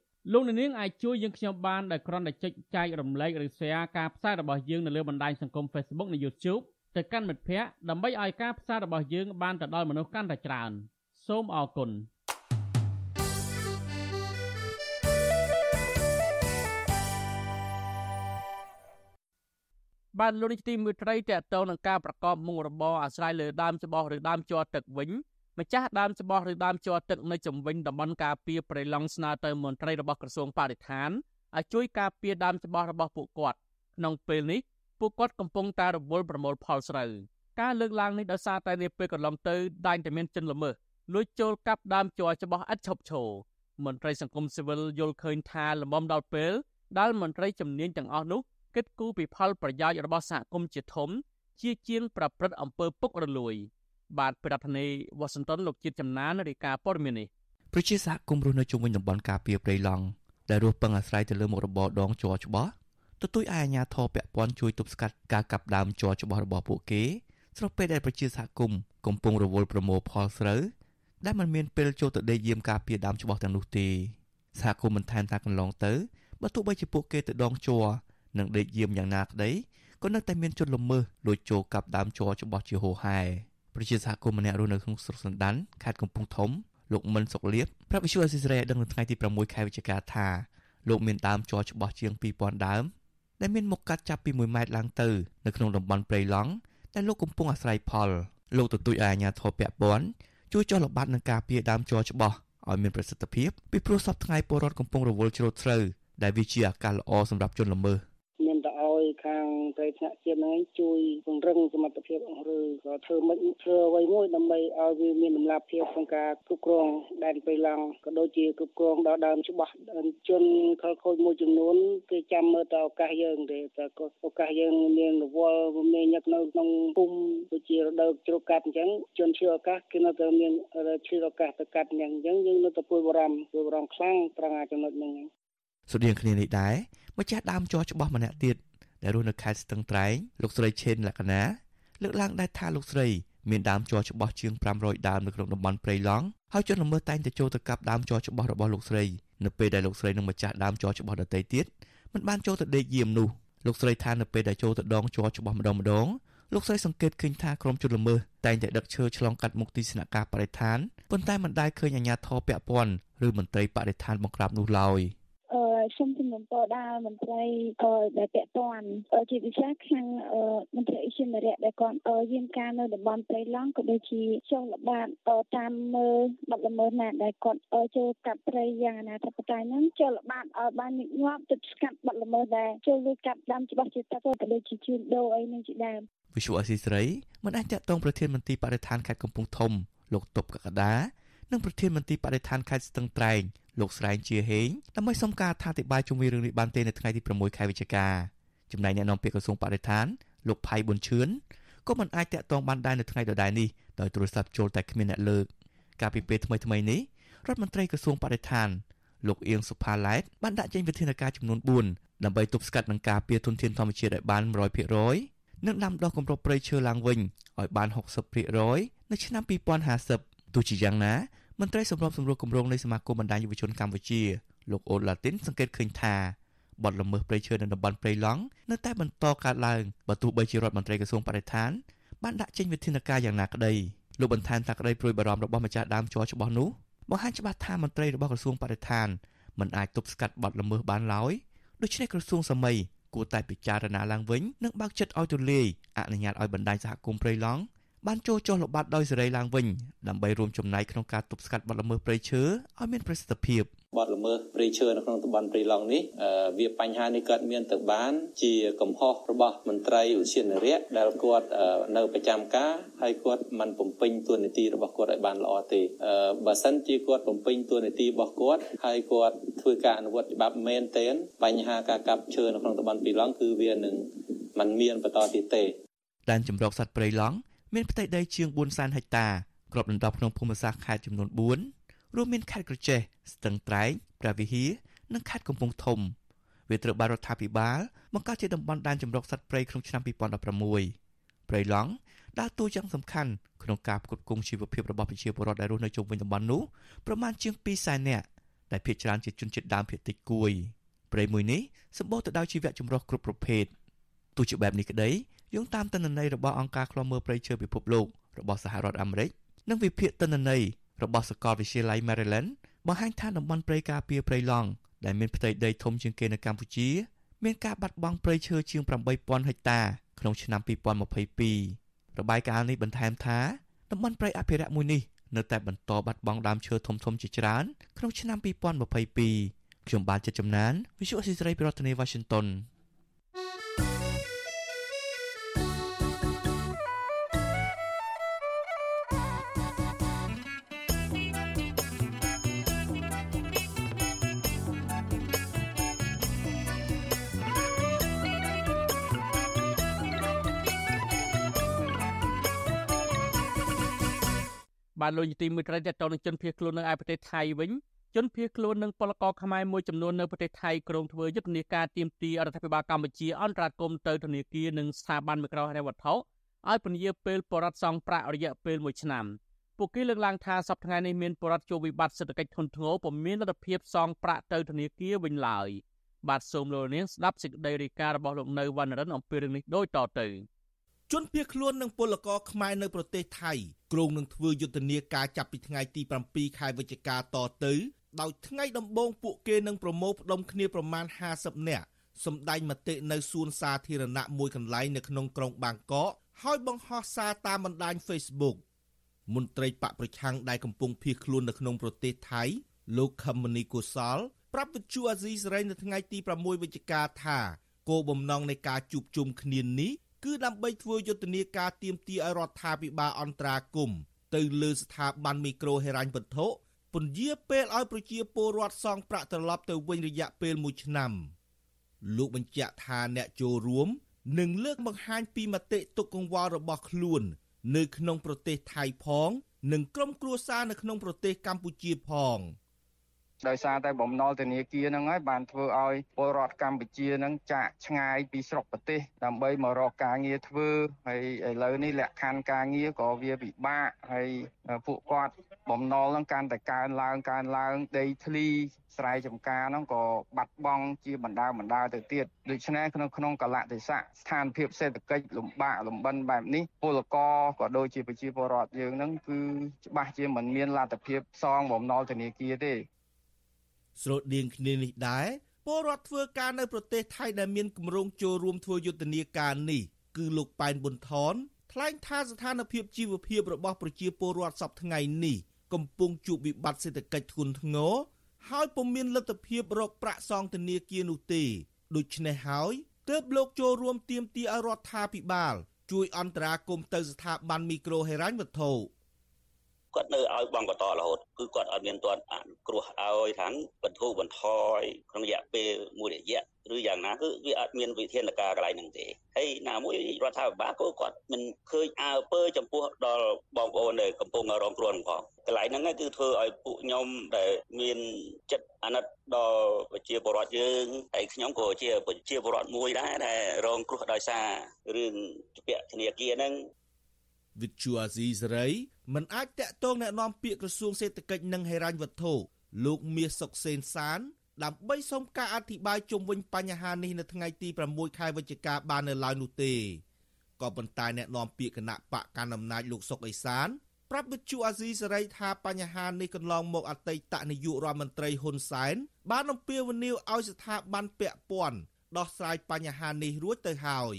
លោកនាងអាចជួយយើងខ្ញុំបានដោយគ្រាន់តែចុចចែករំលែកឬ share ការផ្សាយរបស់យើងនៅលើបណ្ដាញសង្គម Facebook និង YouTube ទៅកាន់មិត្តភ័ក្តិដើម្បីឲ្យការផ្សាយរបស់យើងបានទៅដល់មនុស្សកាន់តែច្រើន សូមអរគុណបានលោកនេះទីមួយត្រីតកតងនឹងការប្រកបមុខរបរអាស្រ័យលើដើមច្បោះឬដើមជ័រទឹកវិញ ម្ចាស់ដើមច្បោះឬដើមជ័រទឹកនៅជំវិញតំបន់ការពារព្រៃឡង់ស្នើទៅមន្ត្រីរបស់ក្រសួងបរិស្ថានឲ្យជួយការពារដើមច្បោះរបស់ពួកគាត់ក្នុងពេលនេះពួកគាត់កំពុងតែរវល់ប្រមូលផលស្រូវការលើកឡើងនេះដោយសារតែនាពេលកន្លងទៅដែនតែមានជនល្មើសលួចចូលកាប់ដើមជ័រច្បោះឥតឈប់ឈរមន្ត្រីសង្គមស៊ីវិលយល់ឃើញថាលំមដល់ពេលដែលមន្ត្រីជំនាញទាំងអស់នោះគិតគូរពីផលប្រយោជន៍របស់សហគមន៍ជាធំ ជាជាងប្រព្រឹត្តអំពើពុករលួយ។ បាទប្រធានាធិបតីវ៉ាស៊ីនតោនលោកជាតិចំណានរាយការណ៍ព័ត៌មាននេះប្រជាសហគមន៍រស់នៅជុំវិញតំបន់ការពារព្រៃឡង់ដែលរស់ពឹងអាស្រ័យទៅលើមុខរបរដងជ័រច្បាស់ទទូចឲ្យអាជ្ញាធរពាក់ព័ន្ធជួយទប់ស្កាត់ការកាប់ដើមជ័រច្បាស់របស់ពួកគេស្របពេលដែលប្រជាសហគមន៍កំពុងរវល់ប្រមូលផលស្រូវដែលមិនមានពេលចូលទៅដេកយាមការពារដើមច្បាស់ទាំងនោះទេសហគមន៍មិនថែមថាកន្លងទៅបើទោះបីជាពួកគេទៅដងជ័រនិងដេកយាមយ៉ាងណាក្តីក៏នៅតែមានជនល្មើសលួចចូលកាប់ដើមជ័រច្បាស់ជាហូរហែ ប្រជាសហគមន៍ម្នាក់រស់នៅក្នុងស្រុកសណ្ដានខេត្តកំពង់ធំលោកមិនសុកលៀបប្រាប់វិសុអេស៊ីសរ៉េដឹងនៅថ្ងៃទី6ខែវិច្ឆិកាថាលោកមានដើមជ័រច្បាស់ជាង2000ដើមដែលមានមុខកាត់ចាប់ពី1ម៉ែត្រឡើងទៅនៅក្នុងតំបន់ព្រៃឡង់ដែលលោកកំពុងអាស្រ័យផលលោកទទូចឲ្យអាជ្ញាធរពាក់ព័ន្ធជួយចុះល្បាតនឹងការពារដើមជ័រច្បាស់ឲ្យមានប្រសិទ្ធភាពពីព្រោះសពថ្ងៃពលរដ្ឋកំពុងរវល់ច្រូតស្រូវដែលវាជាអាកាសល្អសម្រាប់ជនល្មើស ខាងត្រីថ្នាក់ជាតិហ្នឹងជួយពង្រឹងសមត្ថភាពឬក៏ធ្វើមិនធ្វើអ្វីមួយដើម្បីឲ្យវាមានដំណាភភាពក្នុងការគ្រប់គ្រងដែនព្រៃឡង់ក៏ដូចជាគ្រប់គ្រងដល់ដើមច្បាស់ជនខលខូចមួយចំនួនគេចាំមើលទៅឱកាសយើងទេតែឱកាសយើងមានរវល់មានញឹកនៅក្នុងភូមិដូចជារដូវជ្រកកាត់អញ្ចឹងជនឈឺឱកាសគេនៅតែមានឈឺឱកាសទៅកាត់អញ្ចឹងអញ្ចឹងយើងនៅតែពួយបារម្ភពួយបារម្ភខ្លាំងត្រង់ចំណុចហ្នឹងស្រដៀងគ្នានេះដែរម្ចាស់ដើមជ័រច្បាស់ម្នាក់ទៀត ដែលរស់នៅខេត្តស្ទឹងត្រែងលោកស្រីឆេនលក្ខណាលើកឡើងដែរថាលោកស្រីមានដើមជ័រច្បាស់ជាង500ដើមនៅក្នុងតំបន់ព្រៃឡង់ហើយជនល្មើសតែងតែចូលទៅកាប់ដើមជ័រច្បាស់របស់លោកស្រីនៅពេលដែលលោកស្រីនិងម្ចាស់ដើមជ័រច្បាស់ដទៃទៀតមិនបានចូលទៅដេកយាមនោះលោកស្រីថានៅពេលដែលចូលទៅដងជ័រច្បាស់ម្ដងម្ដងលោកស្រីសង្កេតឃើញថាក្រុមជនល្មើសតែងតែដឹកឈើឆ្លងកាត់មុខទីស្នាក់ការបរិស្ថានប៉ុន្តែមិនដែលឃើញអាជ្ញាធរពាក់ព័ន្ធឬមន្ត្រីបរិស្ថានបង្ក្រាបនោះឡើយ។ អឺសូមជំនុំពរដល់មន្ត្រីអឺដែលពាក់ព័ន្ធជាពិសេសខាងអឺមន្ត្រីអិជនរៈដែលគាត់យាមការនៅតំបន់ព្រៃឡង់ក៏ដូចជាចុះល្បាតតាមមើលបាត់ល្មើសណាដែលគាត់ចូលកាប់ព្រៃយ៉ាងអនាធិបតេយ្យហ្នឹងចុះល្បាតឲ្យបានញឹកញាប់ទប់ស្កាត់បាត់ល្មើសដែរចូលលួចកាប់ដាំច្បាស់ជាទឹកក៏ដូចជាជួញដូរអីនឹងជាដើមវិសុអសីស្រីមិនអាចតតងប្រធានមន្ត្រីបរិស្ថានខេត្តកំពង់ធំលោកតុបកកដានិងប្រធានមន្ត្រីបរិស្ថានខេត្តស្ទឹងត្រែង លោកស្រែងជាហេងដើម្បីសុំការអធិប្បាយជុំវិញរឿងនេះបានទេនៅថ្ងៃទី6ខែវិច្ឆិកាចំណែកអ្នកនាំពាក្យក្រសួងបរិស្ថានលោកផៃប៊ុនឈឿនក៏មិនអាចតាក់ទងបានដែរនៅថ្ងៃដដែលនេះដោយទូរស័ព្ទចូលតែគ្មានអ្នកលើកកាលពីពេលថ្មីថ្មីនេះរដ្ឋមន្ត្រីក្រសួងបរិស្ថានលោកអៀងសុផាឡែតបានដាក់ចេញវិធានការចំនួន4ដើម្បីទប់ស្កាត់និងការពារធនធានធម្មជាតិឲ្យបាន100%និងដាំដុះគម្របព្រៃឈើឡើងវិញឲ្យបាន60%នៅឆ្នាំ2050ទោះជាយ៉ាងណា មន្ត្រីសម្របសម្រួលគម្រោងនៃសមាគមបណ្ដាញយុវជនកម្ពុជាលោកអូឡាទីនសង្កេតឃើញថាបទល្មើសព្រៃឈើនៅតំបន់ព្រៃឡង់នៅតែបន្តកើតឡើងបើទោះបីជារដ្ឋមន្ត្រីក្រសួងបរិស្ថានបានដាក់ចេញវិធានការយ៉ាងណាក្តីលោកបន្ថែមថាក្តីព្រួយបារម្ភរបស់ម្ចាស់ដើមជ័រច្បាស់នោះបង្ហាញច្បាស់ថាមន្ត្រីរបស់ក្រសួងបរិស្ថានមិនអាចទប់ស្កាត់បទល្មើសបានឡើយដូច្នេះក្រសួងសម័យគួរតែពិចារណាឡើងវិញនិងបើកចិត្តឲ្យទូលាយអនុញ្ញាតឲ្យបណ្ដាញសហគមន៍ព្រៃឡង់ បានចូលចុះល្បាតដោយសេរីឡើងវិញដើម្បីរួមចំណែកក្នុងការទប់ស្កាត់បទល្មើសព្រៃឈើឲ្យមានប្រសិទ្ធភាពបទល្មើសព្រៃឈើនៅក្នុងតំបន់ព្រៃឡង់នេះវាបញ្ហានេះកើតមានទៅបានជាកំហុសរបស់មន្ត្រីឧទ្យានុរៈដែលគាត់នៅប្រចាំការហើយគាត់មិនបំពេញតួនាទីរបស់គាត់ឲ្យបានល្អទេបើសិនជាគាត់បំពេញតួនាទីរបស់គាត់ហើយគាត់ធ្វើការអនុវត្តច្បាប់មែនទែនបញ្ហាការកាប់ឈើនៅក្នុងតំបន់ព្រៃឡង់គឺវានឹងមិនមានបន្តទៀតទេដែនជំរកសត្វព្រៃឡង់ មានផ្ទៃដីជាង400,000ហិកតាគ្របដណ្ដប់ក្នុងភូមិសាស្ត្រខេត្តចំនួន4រួមមានខេត្តក្រចេះស្ទឹងត្រែងព្រះវិហារនិងខេត្តកំពង់ធំវាត្រូវបានរដ្ឋាភិបាលបង្កើតជាតំបន់ដែនជម្រកសត្វព្រៃក្នុងឆ្នាំ2016ព្រៃឡង់ដើរតួយ៉ាងសំខាន់ក្នុងការផ្គត់ផ្គង់ជីវភាពរបស់ប្រជាពលរដ្ឋដែលរស់នៅជុំវិញតំបន់នោះប្រមាណជាង2សែននាក់ដែលភាគច្រើនជាជនជាតិដើមភាគតិចគួយព្រៃមួយនេះសម្បូរទៅដោយជីវៈចម្រុះគ្រប់ប្រភេទទោះជាបែបនេះក្តី យោងតាមទិន្នន័យរបស់អង្គការឃ្លាំមើលព្រៃឈើពិភពលោករបស់សហរដ្ឋអាមេរិកនិងវិភាគទិន្នន័យរបស់សាកលវិទ្យាល័យ Maryland បង្ហាញថាតំបន់ព្រៃការពារព្រៃឡង់ដែលមានផ្ទៃដីធំជាងគេនៅកម្ពុជាមានការបាត់បង់ព្រៃឈើជាង8000ហិកតាក្នុងឆ្នាំ2022របាយការណ៍នេះបន្ថែមថាតំបន់ព្រៃអភិរក្សមួយនេះនៅតែបន្តបាត់បង់ដើមឈើធំៗជាច្រើនក្នុងឆ្នាំ2022ខ្ញុំបាទចិត្តចំណាន Visual Society ពីរដ្ឋធានី Washington បានលោកយទីមួយត្រីតទៅនឹងជនភៀសខ្លួននៅឯប្រទេសថៃវិញជនភៀសខ្លួននិងពលករខ្មែរមួយចំនួននៅប្រទេសថៃក្រុងធ្វើយុទ្ធនាការទាមទាររដ្ឋាភិបាលកម្ពុជាអន្តរាគមន៍ទៅធនាគារនិងស្ថាប័នមីក្រូហិរញ្ញវត្ថុឲ្យពន្យាពេលបរដ្ឋសងប្រាក់រយៈពេល1ឆ្នាំពួកគេលើកឡើងថាសប្តាហ៍នេះមានបរដ្ឋជួបវិបត្តិសេដ្ឋកិច្ចធ្ងន់ធ្ងរពុំមានលទ្ធភាពសងប្រាក់ទៅធនាគារវិញឡើយបាទសូមលោកនាងស្ដាប់សេចក្តីរាយការណ៍របស់លោកនៅវណ្ណរិនអំពីរឿងនេះដូចតទៅ ជនភៀសខ្លួននិងពលករខ្មែរនៅប្រទេសថៃគ្រោងនឹងធ្វើយុទ្ធនាការចាប់ពីថ្ងៃទី7ខែវិច្ឆិកាតទៅដោយថ្ងៃដំបូងពួកគេនឹងប្រមូលផ្ដុំគ្នាប្រមាណ50នាក់សម្ដែងមតិនៅសួនសាធារណៈមួយកន្លែងនៅក្នុងក្រុងបាងកកហើយបង្ហោះសារតាមបណ្ដាញ Facebook មន្ត្រីបកប្រឆាំងដែលកំពុងភៀសខ្លួននៅក្នុងប្រទេសថៃ លោកខមនីកុសលប្រាប់វិទ្យុអាស៊ីសេរីនៅថ្ងៃទី6វិច្ឆិកាថាគោលបំណងនៃការជួបជុំគ្នានេះ គឺដើម្បីធ្វើយុទ្ធនាការទៀមទីឲ្យរដ្ឋាភិបាលអន្តរាគមទៅលើស្ថាប័នមីក្រូហិរញ្ញវត្ថុពន្យាពេលឲ្យប្រជាពលរដ្ឋសងប្រាក់ត្រឡប់ទៅវិញរយៈពេល1ឆ្នាំលោកបញ្ជាក់ថាអ្នកចូលរួមនឹងលើកបង្ហាញពីមតិទុកកង្វល់របស់ខ្លួន នៅក្នុងប្រទេសថៃផង និងក្រុមគ្រួសារនៅក្នុងប្រទេសកម្ពុជាផង ដោយសារតែបំណុលធនាគារហ្នឹងហើយបានធ្វើឲ្យពលរដ្ឋកម្ពុជាហ្នឹងចាក់ឆ្ងាយពីស្រុកប្រទេសដើម្បីមករកការងារធ្វើហើយឥឡូវនេះលក្ខខណ្ឌការងារក៏វាពិបាកហើយពួកគាត់បំណុលហ្នឹងកាន់តែកើនឡើងកើនឡើងដីធ្លីស្រែចម្ការហ្នឹងក៏បាត់បង់ជាបណ្ដាបណ្ដាទៅទៀតដូច្នេះក្នុងក្នុងកលៈទេសៈស្ថានភាពសេដ្ឋកិច្ចលំបាកលំបិនបែបនេះពលករក៏ដូចជាប្រជាពលរដ្ឋយើងហ្នឹងគឺច្បាស់ជាមិនមានលទ្ធភាពសងបំណុលធនាគារទេ ស្រដៀងគ្នានេះដែរពលរដ្ឋធ្វើការនៅប្រទេសថៃដែលមានគម្រោងចូលរួមធ្វើយុទ្ធនាការនេះគឺលោកប៉ែនប៊ុនថនថ្លែងថាស្ថានភាពជីវភាពរបស់ប្រជាពលរដ្ឋសពថ្ងៃនេះកំពុងជួបវិបត្តិសេដ្ឋកិច្ចធ្ងន់ធ្ងរហើយពុំមានលទ្ធភាពរកប្រាក់សងធនាគារនោះទេដូច្នេះហើយទើបលោកចូលរួមទាមទារឲ្យរដ្ឋាភិបាល ជួយអន្តរាគមន៍ទៅស្ថាប័នមីក្រូហិរញ្ញវត្ថុ គាត់នៅឲ្យបងបន្តរហូតគឺគាត់អត់មានទាន់អនុគ្រោះឲ្យថាងបន្ធូរបន្ថយក្នុងរយៈពេលមួយរយៈឬយ៉ាងណាគឺវាអត់មានវិធានការកន្លែងហ្នឹងទេហើយណាមួយរដ្ឋាភិបាលក៏គាត់មិនឃើញអើពើចំពោះដល់បងប្អូនដែលកំពុងរងគ្រោះផងកន្លែងហ្នឹងគឺធ្វើឲ្យពួកខ្ញុំដែលមានចិត្តអាណិតដល់ប្រជាពលរដ្ឋយើងហើយខ្ញុំក៏ជាប្រជាពលរដ្ឋមួយដែរដែលរងគ្រោះដោយសាររឿងពាក់ធនាគារហ្នឹង វិទ្យុអាស៊ីសេរីមិនអាចតាក់ទងแนะនាំពាក្យក្រសួងសេដ្ឋកិច្ចនិងហិរញ្ញវត្ថុលោកមាសសុកសេនសានដើម្បីសុំការអធិប្បាយជុំវិញបញ្ហានេះនៅថ្ងៃទី6ខែវិច្ឆិកាបាននៅឡើយនោះទេក៏ប៉ុន្តែអ្នកនាំពាក្យគណៈបកកណ្ដាលអំណាចលោកសុកអេសានប្រាប់វិទ្យុអាស៊ីសេរីថាបញ្ហានេះកន្លងមកអតីតនាយករដ្ឋមន្ត្រីហ៊ុនសែនបានអំពាវនាវឲ្យស្ថាប័នពាក់ព័ន្ធដោះស្រាយបញ្ហានេះរួចទៅហើយ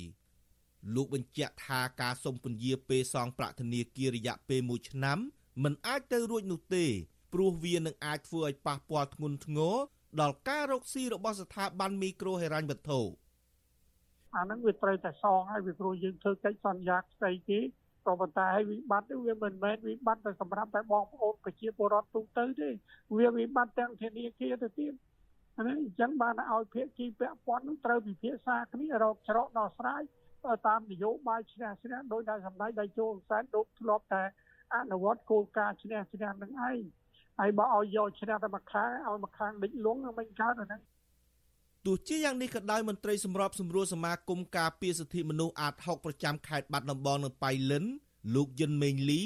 លោកបញ្ជាក់ថាការសុំពន្យាពេលសងប្រាក់ធនាគាររយៈពេល1ឆ្នាំមិនអាចទៅរួចនោះទេព្រោះវានឹងអាចធ្វើឲ្យប៉ះពាល់ធ្ងន់ធ្ងរដល់ការរកស៊ីរបស់ស្ថាប័នមីក្រូហិរញ្ញវត្ថុអាហ្នឹងវាត្រូវតែសងហើយវាព្រោះយើងធ្វើកិច្ចសន្យាស្ដីគេក៏ប៉ុន្តែវិបត្តិវាមិនមែនវិបត្តិតែសម្រាប់តែបងប្អូនប្រជាពលរដ្ឋទូទៅទេវាវិបត្តិទាំងធនាគារទៅទៀតហ្នឹងអញ្ចឹងបានឲ្យភាគីពាក់ព័ន្ធនឹងត្រូវពិភាក្សាគ្នារកច្រកដោះស្រាយ តាមនយោបាយឈ្នះឈ្នះដោយដែលសម្ដេចដៃជោសែនដូចធ្លាប់តែអនុវត្តគោលការណ៍ឈ្នះឈ្នះនឹងឯងហើយបើឲ្យយកឈ្នះតែមួយខាងឲ្យមួយខាងដេចលងនឹងមិនកើតទេទោះជាយ៉ាងនេះក៏ដោយមន្ត្រីសម្របសម្រួលសមាគមការពារសិទ្ធិមនុស្សអាត60ប្រចាំខេត្តបាត់ដំបងនិងបៃលិនលោកយិនមេងលី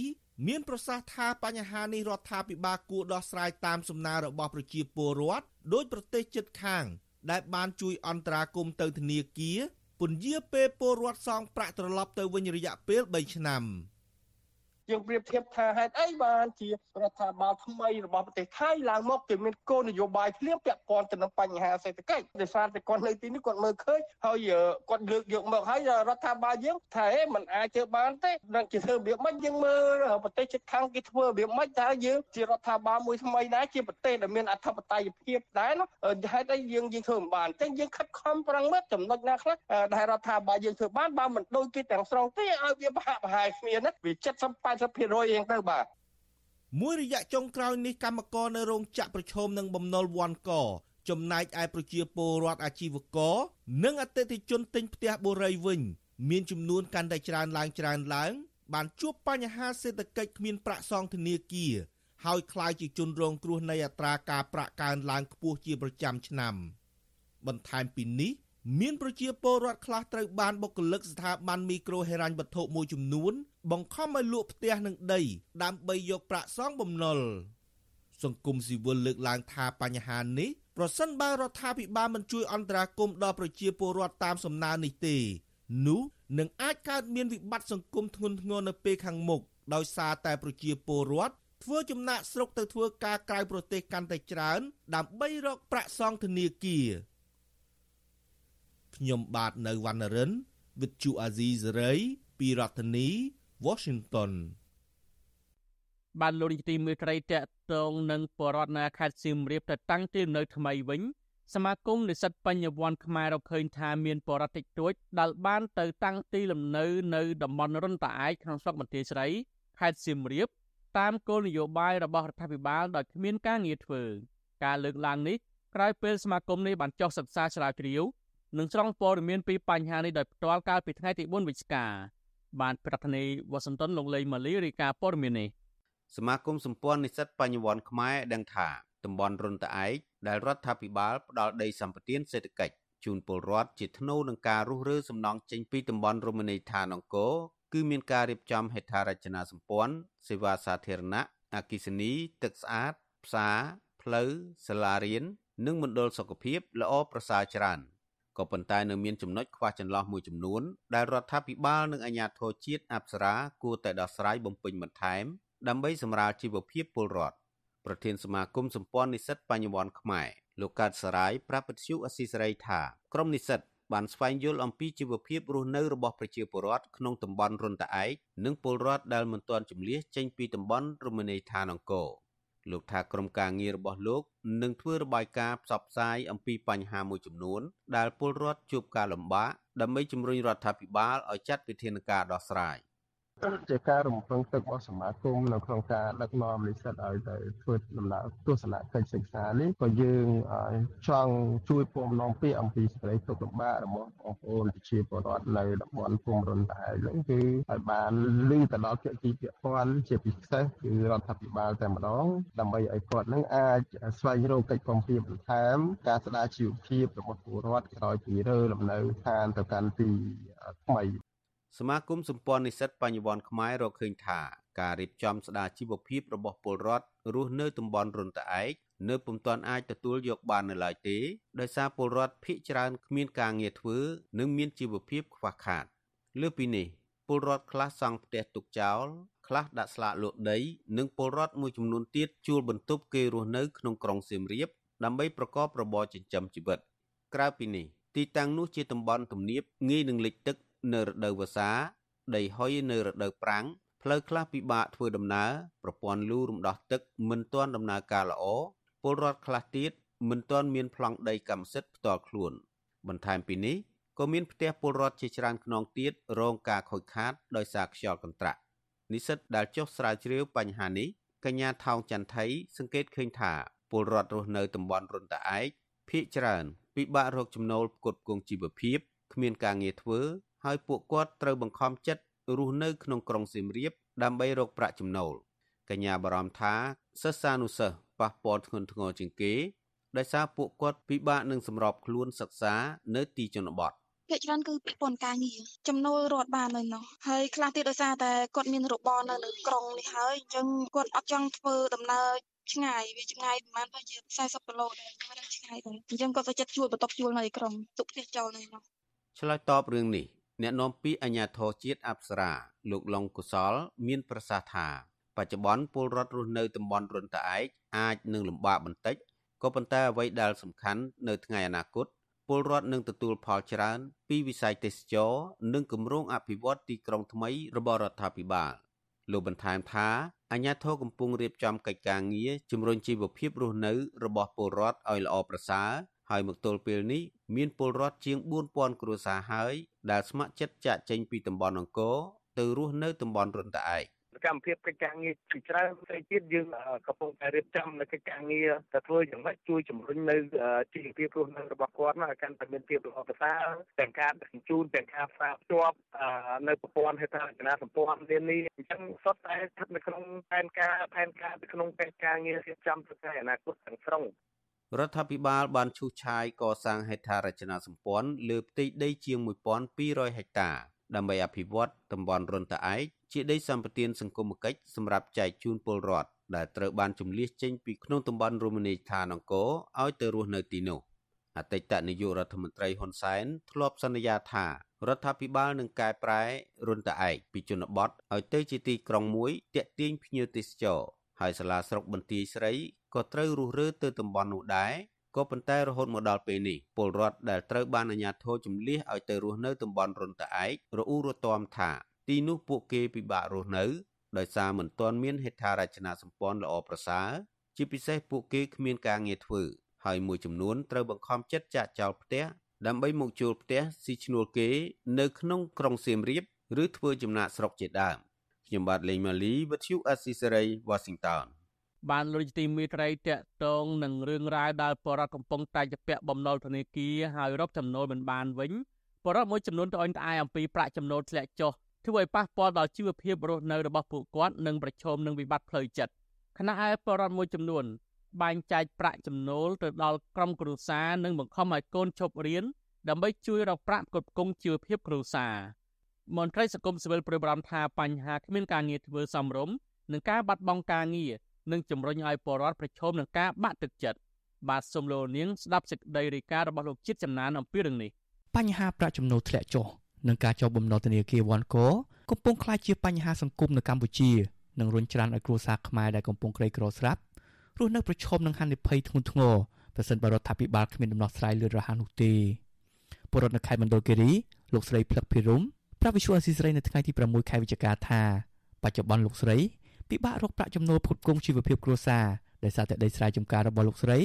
មានប្រសាសន៍ថាបញ្ហានេះរដ្ឋាភិបាលគួរដោះស្រាយតាមសំណើរបស់ប្រជាពលរដ្ឋដោយប្រទេសជិតខាង ដែលបានជួយអន្តរាគមន៍ទៅធនាគារ ពន្យាពេលពលរដ្ឋសងប្រាក់ត្រឡប់ទៅវិញរយៈពេល3ឆ្នាំ។ យើងប្រៀបធៀបថាហេតុអីបានជារដ្ឋាភិបាលថ្មីរបស់ប្រទេសថៃឡើងមកគេមានគោលនយោបាយភ្លាមពាក់ព័ន្ធទៅនឹងបញ្ហាសេដ្ឋកិច្ចដោយសារតែគាត់នៅទីនេះគាត់មើលឃើញហើយគាត់លើកយកមកហើយរដ្ឋាភិបាលយើងថាហេមិនអាចធ្វើបានទេនឹងជាធ្វើរបៀបម៉េចយើងមើលប្រទេសជិតខាងគេធ្វើរបៀបម៉េចតើយើងជារដ្ឋាភិបាលមួយថ្មីដែរជាប្រទេសដែលមានអធិបតេយ្យភាពដែរណាហេតុអីយើងយើងធ្វើមិនបានអញ្ចឹងយើងខិតខំប្រឹងមើលចំណុចណាខ្លះដែលរដ្ឋាភិបាលយើងធ្វើបានបើមិនដូចគេទាំងស្រុងទេឲ្យវាប្រហាក់ប្រហែលគ្នាណាវា70 80%អញ្ចឹងទៅបាទមួយរយៈចុងក្រោយនេះកម្មករនៅរោងចក្រប្រឈមនឹងបំណុលវ៉ាន់កចំណែកឯប្រជាពលរដ្ឋអាជីវករនិងអតិថិជនទិញផ្ទះបុរីវិញមានចំនួនកាន់តែច្រើនឡើងច្រើនឡើង បានជួបបញ្ហាសេដ្ឋកិច្ចគ្មានប្រាក់សងធនាគារហើយคล้ายជាជនរងគ្រោះនៃអត្រាការប្រាក់កើនឡើងខ្ពស់ជាប្រចាំឆ្នាំបន្ថែមពីនេះ មានប្រជាពលរដ្ឋខ្លះត្រូវបានបុគ្គលិកស្ថាប័នមីក្រូហិរញ្ញវត្ថុមួយចំនួន បង្ខំឲ្យលក់ផ្ទះនិងដីដើម្បីយកប្រាក់សងបំណុលសង្គមស៊ីវិលលើកឡើងថាបញ្ហានេះប្រសិនបើរដ្ឋាភិបាលមិនជួយអន្តរាគមន៍ដល់ប្រជាពលរដ្ឋតាមសំណើនេះទេនោះនឹងអាចកើតមានវិបត្តិសង្គមធ្ងន់ធ្ងរនៅពេលខាងមុខដោយសារតែប្រជាពលរដ្ឋធ្វើចំណាក់ស្រុកទៅធ្វើការក្រៅប្រទេសកាន់តែច្រើន ដើម្បីរកប្រាក់សងធនាគារ ខ្ញុំបាទនៅវណ្ណរិន With Chu Azizi Saray ពីរដ្ឋធានី Washington បានលោកនាយទីមេត្រីតកតងនឹងបរដ្ឋនៅខេត្តសៀមរាបទៅតាំងទីនៅថ្មីវិញសមាគមនិស្សិតបញ្ញវន្តខ្មែររកឃើញថាមានបរដ្ឋតិចតួចដែលបានទៅតាំងទីលំនៅនៅតំបន់រុនតាឯកក្នុងស្រុកបន្ទាយស្រីខេត្តសៀមរាបតាមគោលនយោបាយរបស់រដ្ឋាភិបាលដោយគ្មានការងារធ្វើការលើកឡើងនេះក្រោយពេលសមាគមនេះបានចុះសិក្សាស្រាវជ្រាវ និងស្រង់ព័ត៌មានពីបញ្ហានេះដោយផ្ទាល់កាលពីថ្ងៃទី4វិច្ឆិកាបានប្រធានាធិបតីវ៉ាស៊ីនតោនលោកលេងម៉ាលីរាយការណ៍ព័ត៌មាននេះសមាគមសម្ព័ន្ធនិស្សិតបញ្ញវន្តខ្មែរដឹងថាទតំបន់រុនត្អែកដែលរដ្ឋាភិបាលផ្ដល់ដីសម្បត្តិសេដ្ឋកិច្ចជូនពលរដ្ឋជាថ្នូវនឹងការរុះរើសំណង់ចេញពីតំបន់រមណីយដ្ឋានអង្គរគឺមានការរៀបចំហេដ្ឋារចនាសម្ព័ន្ធសេវាសាធារណៈអគិសនី ទឹកស្អាតផ្សារផ្លូវសាលារៀននិងមណ្ឌលសុខភាពល្អប្រសើរច្រើន ក៏ប៉ុន្តែនៅមានចំណុចខ្វះចន្លោះមួយចំនួនដែលរដ្ឋាភិបាលនិងអាជ្ញាធរជាតិអប្សរាគួរតែដោះស្រាយបំពេញបន្ថែមដើម្បីសម្រាលជីវភាពពលរដ្ឋប្រធានសមាគមសម្ព័ន្ធនិស្សិតបញ្ញវន្តខ្មែរលោកកើតសរាយប្រាប់វិទ្យុអស៊ីសេរីថាក្រមនិស្សិតបានស្វែងយល់អំពីជីវភាពរស់នៅរបស់ប្រជាពលរដ្ឋក្នុងតំបន់រុនតាឯកនិងពលរដ្ឋដែលមិនទាន់ជំនះចេញពីតំបន់រមណីយដ្ឋានអង្គរ លោកថាក្រុមការងាររបស់លោកនឹងធ្វើរបាយការណ៍ផ្សព្វផ្សាយអំពីបញ្ហាមួយចំនួន ដែលពលរដ្ឋជួបការលំបាកដើម្បីជំរុញរដ្ឋាភិបាលឲ្យចាត់វិធានការដោះស្រាយ។ ជាការរំពឹងទុករបស់សមាគមនៅក្នុងការដឹកនាំនិស្សិតឲ្យទៅធ្វើដំណើរទស្សនកិច្ចសិក្សានេះក៏យើងចង់ជួយពំនាំពាក្យអំពីសេចក្តីទុក្ខលំបាករបស់បងប្អូនប្រជាពលរដ្ឋនៅតំបន់ភូមិរុនតែហ្នឹងគឺឲ្យបានលឺទៅដល់ភាគីពាក់ព័ន្ធជាពិសេសគឺរដ្ឋាភិបាលតែម្ដងដើម្បីឲ្យគាត់នឹងអាចស្វែងរកកិច្ចព្រមព្រៀងបន្ថែមការស្ដារជីវភាពរបស់ពលរដ្ឋក្រោយពីរើលំនៅឋានទៅកាន់ទីថ្មី សមាគមសម្ព័ន្ធនិស្សិតបញ្ញវន្តខ្មែររកឃើញថាការរៀបចំស្ដារជីវភាពរបស់ពលរដ្ឋរស់នៅតំបន់រុនត្អែកនៅពុំទាន់អាចទទួលយកបាននៅឡើយទេដោយសារពលរដ្ឋភ ieck ច្រើនគ្មានការងារធ្វើនិងមានជីវភាពខ្វះខាតលើពីនេះពលរដ្ឋខ្លះសង់ផ្ទះទុកចោលខ្លះដាក់ស្លាកលក់ដី និងពលរដ្ឋមួយចំនួនទៀតជួលបន្ទប់គេរស់នៅក្នុងក្រុងសៀមរាបដើម្បីប្រកបរបរចិញ្ចឹមជីវិតក្រៅពីនេះទីតាំងនោះជាតំបន់ទំនាបងាយនឹងលិចទឹក នៅរដូវវស្សាដីហុយនៅរដូវប្រាំងផ្លូវខ្លះពិបាកធ្វើដំណើរប្រព័ន្ធលូរំដោះទឹកមិនទាន់ដំណើរការល្អពលរដ្ឋខ្លះទៀតមិនទាន់មានប្លង់ដីកម្មសិទ្ធិផ្ទាល់ខ្លួន បន្ថែមពីនេះក៏មានផ្ទះពលរដ្ឋជាច្រើនខ្នងទៀតរងការខូចខាតដោយសារខ្យល់កន្ត្រាក់និស្សិតដែលចុះស្រាវជ្រាវបញ្ហានេះកញ្ញាថោងចន្ទថៃសង្កេតឃើញថាពលរដ្ឋរស់នៅតំបន់រុនតាឯកភ ieck ច្រើនពិបាករកចំណូលផ្គត់ផ្គង់ជីវភាពគ្មានការងារធ្វើ ហើយពួកគាត់ត្រូវបង្ខំចិត្តរស់នៅក្នុងក្រុងសៀមរាបដើម្បីរកប្រាក់ចំណូលកញ្ញាបារម្ភថាសិស្សានុសិស្សប៉ះពាល់ធ្ងន់ធ្ងរជាងគេដោយសារពួកគាត់ពិបាកនឹងសម្របខ្លួនសិក្សានៅទីជនបទភាគច្រើនគឺពាក់ព័ន្ធការងារចំណូលរត់បាននៅនោះហើយខ្លះទៀតដោយសារតែគាត់មានរបរនៅនៅក្រុងនេះហើយអញ្ចឹងគាត់អត់ចង់ធ្វើដំណើរឆ្ងាយវាឆ្ងាយប្រហែលទៅជា40គីឡូដែរមិនដឹងឆ្ងាយដែរអញ្ចឹងគាត់ទៅចិត្តជួលបន្ទប់ជួលនៅឯក្រុងទុកផ្ទះចោលនៅនោះឆ្លើយតបរឿងនេះ អ្នកនាំពាក្យអាជ្ញាធរជាតិអប្សរាលោកឡុងកុសល មានប្រសាសន៍ថាបច្ចុប្បន្នពលរដ្ឋរស់នៅតំបន់រុនតាឯកអាចនឹងលំបាកបន្តិចក៏ប៉ុន្តែអ្វីដែលសំខាន់នៅថ្ងៃអនាគតពលរដ្ឋនឹងទទួលផលច្រើន ពីវិស័យទេសចរនិងគម្រោងអភិវឌ្ឍទីក្រុងថ្មីរបស់រដ្ឋាភិបាលលោកបន្ថែមថាអាជ្ញាធរកំពុងរៀបចំកិច្ចការងារជំរុញជីវភាពរស់នៅរបស់ពលរដ្ឋឲ្យល្អប្រសើរហើយមកទល់ពេលនេះ មានពលរដ្ឋជាង4000គ្រួសារហើយដែលស្ម័គ្រចិត្តចាកចេញពីតំបន់អង្គរទៅរស់នៅតំបន់រុនត្អែកសកម្មភាពកិច្ចការងារជាច្រើនផ្សេងទៀតយើងកំពុងតែរៀបចំនៅកិច្ចការងារទៅធ្វើយ៉ាងម៉េចជួយជំរុញនៅជីវភាពរស់នៅរបស់គាត់ឲ្យកាន់តែមានភាពល្អប្រសើរទាំងការដឹកជញ្ជូនទាំងការផ្សារភ្ជាប់នៅប្រព័ន្ធហេដ្ឋារចនាសម្ព័ន្ធនានាអញ្ចឹងសុទ្ធតែស្ថិតនៅក្នុងផែនការផែនការនៅក្នុងកិច្ចការងាររៀបចំទៅថ្ងៃអនាគតទាំងស្រុង រដ្ឋាភិបាលបានឈូសឆាយកសាងហេដ្ឋារចនាសម្ព័ន្ធលើផ្ទៃដីជាង1200ហិកតា ដើម្បីអភិវឌ្ឍតំបន់រុនតាឯកជាដីសម្បត្តិសង្គមគិច្ចសម្រាប់ចែកជូនពលរដ្ឋដែលត្រូវបានជំលៀសចេញពីក្នុងតំបន់រមណីយដ្ឋានអង្គរឲ្យទៅរស់នៅទីនោះអតីតនាយករដ្ឋមន្ត្រីហ៊ុនសែនធ្លាប់សន្យាថារដ្ឋាភិបាលនឹងកែប្រែរុនតាឯកពីជនបទឲ្យទៅជាទីក្រុងមួយទាក់ទាញភ្ញៀវទេសចរ ហើយសាលាស្រុកបន្ទាយស្រីក៏ត្រូវរុះរើទៅតំបន់នោះដែរក៏ប៉ុន្តែរហូតមកដល់ពេលនេះពលរដ្ឋដែលត្រូវបានអាជ្ញាធរជំលះឲ្យទៅរស់នៅតំបន់រុនតាឯករអ៊ូរទាំថាទីនោះពួកគេពិបាករស់នៅដោយសារមិនទាន់មានហេដ្ឋារចនាសម្ព័ន្ធល្អប្រសើរជាពិសេសពួកគេគ្មានការងារធ្វើហើយមួយចំនួនត្រូវបង្ខំចិត្តចាក់ចោលផ្ទះដើម្បីមកជួលផ្ទះស៊ីឈ្នួលគេ នៅក្នុងក្រុងសៀមរាប ឬធ្វើចំណាក់ស្រុកជាដើម ខ្ញុំបាទលេងម៉ាលីវិទ្យុអេស៊ីសេរី Washington បានលុយទីមេត្រីតកតងនឹងរឿងរ៉ាវដែលបរដ្ឋកំពុងតែជាពាក់បំណុលធនាគារហើយរកចំណូលមិនបានវិញបរដ្ឋមួយចំនួនត្អូញត្អែអំពីប្រាក់ចំណូលធ្លាក់ចុះធ្វើឲ្យប៉ះពាល់ដល់ជីវភាពរស់នៅរបស់ពួកគាត់និងប្រឈមនឹងវិបត្តិផ្លូវចិត្តខណៈឯបរដ្ឋមួយចំនួនបែងចែកប្រាក់ចំណូលទៅដល់ក្រុមគ្រួសារនិងបង្ខំឲ្យកូនឈប់រៀនដើម្បីជួយរកប្រាក់ផ្គត់ផ្គង់ជីវភាពគ្រួសារ មន្ត្រីសង្គមស៊ីវិលប្រៀបអារម្មណ៍ថាបញ្ហាគ្មានការងារធ្វើសមរម្យនិងការបាត់បង់ការងារនឹងជំរុញឲ្យពលរដ្ឋប្រឈមនឹងការបាក់ទឹកចិត្តបាទសូមលោកនាងស្ដាប់សេចក្តីរាយការណ៍របស់លោកជាតិចំណានអំពីរឿងនេះបញ្ហាប្រាក់ចំណូលធ្លាក់ចុះនិងការចោទបំណុលធនាគារវ៉ាន់កោកំពុងក្លាយជាបញ្ហាសង្គមនៅកម្ពុជានិងរុញច្រានឲ្យគ្រួសារខ្មែរដែលកំពុងក្រីក្រស្រាប់រស់នៅប្រឈមនឹងហានិភ័យធ្ងន់ធ្ងរប្រសិនបើរដ្ឋាភិបាលគ្មានដំណោះស្រាយលឿនរហ័សនោះទេពលរដ្ឋនៅខេត្តមណ្ឌលគិរីលោកស្រីផ្លឹកភិរម ប្រាប់វិសុអស៊ីស្រីនៅថ្ងៃទី6ខែវិច្ឆិកាថាបច្ចុប្បន្នលោកស្រីពិបាករកប្រាក់ចំណូលផ្គត់ផ្គង់ជីវភាពគ្រួសារដោយសារតែដីស្រែចម្ការរបស់លោកស្រី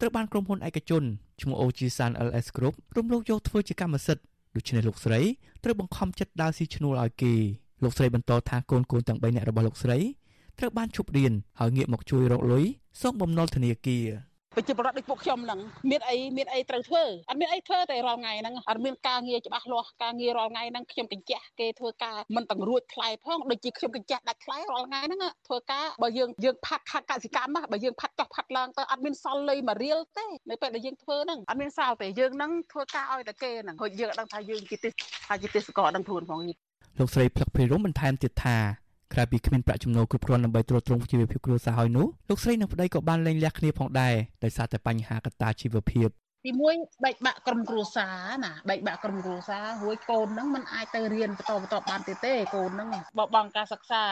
ត្រូវបានក្រុមហ៊ុនឯកជនឈ្មោះ OG San LS Group រំលោភយកធ្វើជាកម្មសិទ្ធិដូច្នេះលោកស្រីត្រូវបង្ខំចិត្តដើរស៊ីឈ្នួលឲ្យគេលោកស្រីបន្តថាកូនកូនទាំង3នាក់របស់លោកស្រីត្រូវបានឈប់រៀនហើយងាកមកជួយរកលុយសងបំណុលធនាគារ ប្រជាពលរដ្ឋដូចពួកខ្ញុំហ្នឹងមានអីមានអីត្រូវធ្វើអត់មានអីធ្វើតែរាល់ថ្ងៃហ្នឹងអត់មានការងារច្បាស់លាស់ការងាររាល់ថ្ងៃហ្នឹងខ្ញុំកញ្ចក់គេធ្វើការមិនទាំងរួចថ្លៃផងដូចជាខ្ញុំកញ្ចក់ដាច់ថ្លៃរាល់ថ្ងៃហ្នឹងធ្វើការបើយើងយើងផាត់ខាត់កសិកម្មបើយើងផាត់ចុះផាត់ឡើងទៅអត់មានសល់លុយមួយរៀលទេនៅពេលដែលយើងធ្វើហ្នឹងអត់មានសល់ទេយើងហ្នឹងធ្វើការឲ្យតែគេហ្នឹងហើយយើងអត់ដឹងថាយើងជាទេសថាជាទេសកលដឹងខ្លួនផងលោកស្រីផ្លឹកភិរមបន្ថែមទៀតថា ក្រៅពីគ្មានប្រាក់ចំណូលគ្រប់គ្រាន់ដើម្បីទ្រទ្រង់ជីវភាពគ្រួសារហើយនោះលោកស្រីនិងប្តីក៏បានលែងលះគ្នាផងដែរដោយសារតែបញ្ហាកត្តាជីវភាពទីមួយបែកបាក់ក្រុមគ្រួសារណាបែកបាក់ក្រុមគ្រួសាររួយកូនហ្នឹងมันអាចទៅរៀនបន្តបន្តបានទៀតទេកូនហ្នឹងបបង់ការសិក្សា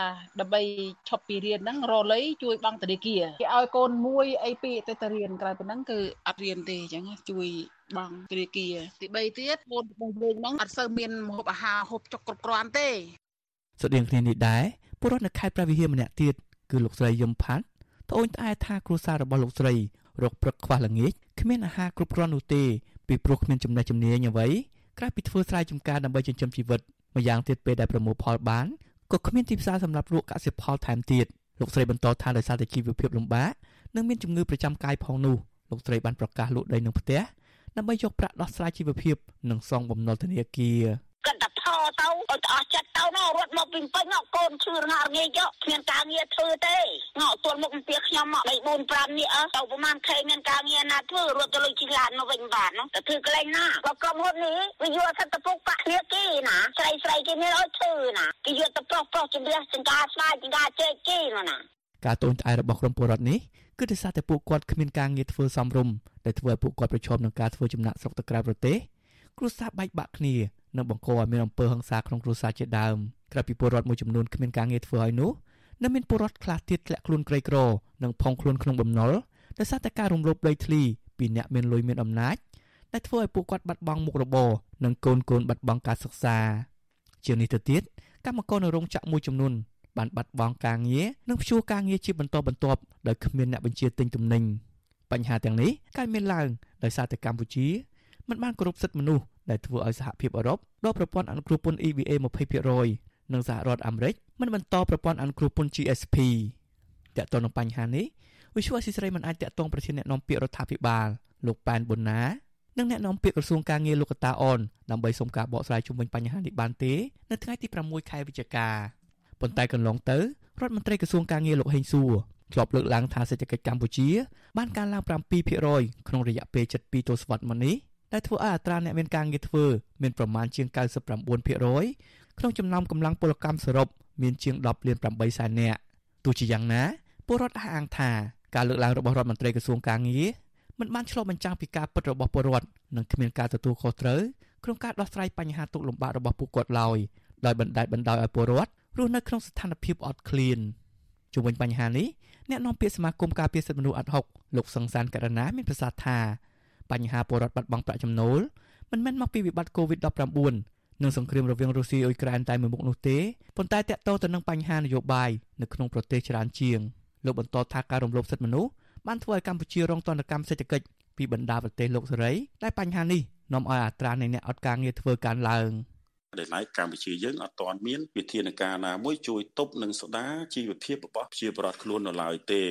ដើម្បីឈប់ពីរៀនហ្នឹងរលីជួយបង់ធនាគារគេឲ្យកូនមួយអីពីរទៅទៅរៀនក្រៅពីហ្នឹងគឺអត់រៀនទេអញ្ចឹងជួយបង់ធនាគារទី3ទៀតកូនរបស់យើងហ្នឹងអត់សូវមានម្ហូបអាហារហូបចុកគ្រប់គ្រាន់ទេស្តីងគ្នានេះដែរ ពលរដ្ឋនៅខេត្តព្រះវិហារម្នាក់ទៀតគឺលោកស្រីយឹមផាត់ត្អូញត្អែថាគ្រួសាររបស់លោកស្រីរកព្រឹកខ្វះល្ងាចគ្មានអាហារគ្រប់គ្រាន់នោះទេពីព្រោះគ្មានចំណេះជំនាញអ្វីក្រៅពីធ្វើស្រែចម្ការដើម្បីចិញ្ចឹមជីវិតម្យ៉ាងទៀតពេលដែលប្រមូលផលបានក៏គ្មានទីផ្សារសម្រាប់លក់កសិផលថែមទៀតលោកស្រីបន្តថាដោយសារតែជីវភាពលំបាកនិងមានជំងឺប្រចាំកាយផងនោះលោកស្រីបានប្រកាសលក់ដីនឹងផ្ទះដើម្បីយកប្រាក់ដោះស្រាយជីវភាពនិងសងបំណុលធនាគារគាត់តែផ ទៅឲ្យទៅអស់ចិត្តទៅនោះរត់មកពីពេញមកកូនឈឺរងាងាយយកគ្មានការងារធ្វើទេងក់ទល់មុខអំពីខ្ញុំមក3 4 5នេះអើទៅប្រហែលខែមានការងារណាធ្វើរត់ទៅលុយជីឡានមកវិញបាននោះតែធ្វើកន្លែងណាបើក្រុមហ៊ុននេះវាយកសិទ្ធិពុកបាក់គ្នាគេណាស្រីស្រីគេមានឲ្យធ្វើណាគេយកទៅប្រុសប្រុសជំរះចង្ការស្វាយចង្ការជែកគេមកណាការតូនត្អែរបស់ក្រុមពលរដ្ឋនេះគឺដោយសារតែពួកគាត់គ្មានការងារធ្វើសមរម្យដែលធ្វើឲ្យពួកគាត់ប្រឈមនឹងការធ្វើចំណាក់ស្រុកទៅក្រៅប្រទេសគ្រួសារបែកបាក់គ្នា និងបង្កឲ្យមានអំពើហិង្សាក្នុងគ្រួសារជាដើមក្រៅពីពលរដ្ឋមួយចំនួនគ្មានការងារធ្វើហើយនោះនៅមានពលរដ្ឋខ្លះទៀតធ្លាក់ខ្លួនក្រីក្រនិងផុងខ្លួនក្នុងបំណុលដោយសារតែការរំលោភដីធ្លីពីអ្នកមានលុយមានអំណាចដែលធ្វើឲ្យពួកគាត់បាត់បង់មុខរបរនិងកូនកូនបាត់បង់ការសិក្សាជាងនេះទៅទៀតកម្មករនៅរោងចក្រមួយចំនួនបានបាត់បង់ការងារនិងព្យួរការងារជាបន្តបន្ទាប់ដោយគ្មានអ្នកបញ្ជាទិញទំនិញបញ្ហាទាំងនេះកើតមានឡើងដោយសារតែកម្ពុជាមិនបានគោរពសិទ្ធិមនុស្ស ដែលធ្វើឲ្យសហភាពអឺរ៉ុបដកប្រព័ន្ធអនុគ្រោះពន្ធ EBA 20%និងសហរដ្ឋអាមេរិកមិនបន្តប្រព័ន្ធអនុគ្រោះពន្ធ GSP តើតើនឹងបញ្ហានេះវិសុវអសិរ័យមិនអាចតកតងប្រធានអ្នកនាំពាក្យរដ្ឋាភិបាលលោកប៉ែនប៊ុនណានិងអ្នកនាំពាក្យក្រសួងការងារលោកកតាអនដើម្បីសុំការបកស្រាយជុំវិញបញ្ហានេះបានទេនៅថ្ងៃទី6ខែវិច្ឆិកាប៉ុន្តែកន្លងទៅរដ្ឋមន្ត្រីក្រសួងការងារលោកហេងសួរធ្លាប់លើកឡើងថាសេដ្ឋកិច្ចកម្ពុជា បានកើនឡើង7%ក្នុងរយៈពេល7ទសវត្សរ៍មកនេះ ដែលធ្វើឲ្យអត្រាអ្នកមានការងារធ្វើមានប្រមាណជាង99%ក្នុងចំណោមកម្លាំងពលកម្មសរុបមានជាង10លាន8សែននាក់ទោះជាយ៉ាងណាពលរដ្ឋអះអាងថាការលើកឡើងរបស់រដ្ឋមន្ត្រីក្រសួងការងារមិនបានឆ្លុះបញ្ចាំងពីការពិតរបស់ពលរដ្ឋនិងគ្មានការទទួលខុសត្រូវក្នុងការដោះស្រាយបញ្ហាទុក្ខលំបាករបស់ពួកគាត់ឡើយដោយបណ្តែតបណ្ដោយឲ្យពលរដ្ឋរស់នៅក្នុងស្ថានភាពអត់ឃ្លានជុំវិញបញ្ហានេះអ្នកនាំពាក្យសមាគមការពារសិទ្ធិមនុស្សអាត់ហុកលោកសង្សានករណាមានប្រសាសន៍ថា បញ្ហាពលរដ្ឋបាត់បង់ប្រាក់ចំណូលមិនមែនមកពីវិបត្តិ COVID-19 និងសង្គ្រាមរវាងរុស្ស៊ីអ៊ុយក្រែនតែមួយមុខនោះទេប៉ុន្តែតាក់ទងទៅនឹងបញ្ហានយោបាយនៅក្នុងប្រទេសច្រើនជាងលោកបន្តថាការរំលោភសិទ្ធិមនុស្សបានធ្វើឲ្យកម្ពុជារងទណ្ឌកម្មសេដ្ឋកិច្ចពីបណ្ដាប្រទេសលោកសេរីតែបញ្ហានេះនាំឲ្យអត្រានៃអ្នកអត់ការងារធ្វើកើនឡើង ដែលឡែកកម្ពុជាយើងអត់ទាន់មានវិធានការណាមួយជួយទប់និងស្ដារជីវភាពរបស់ប្រជាពលរដ្ឋខ្លួននៅឡើយទេ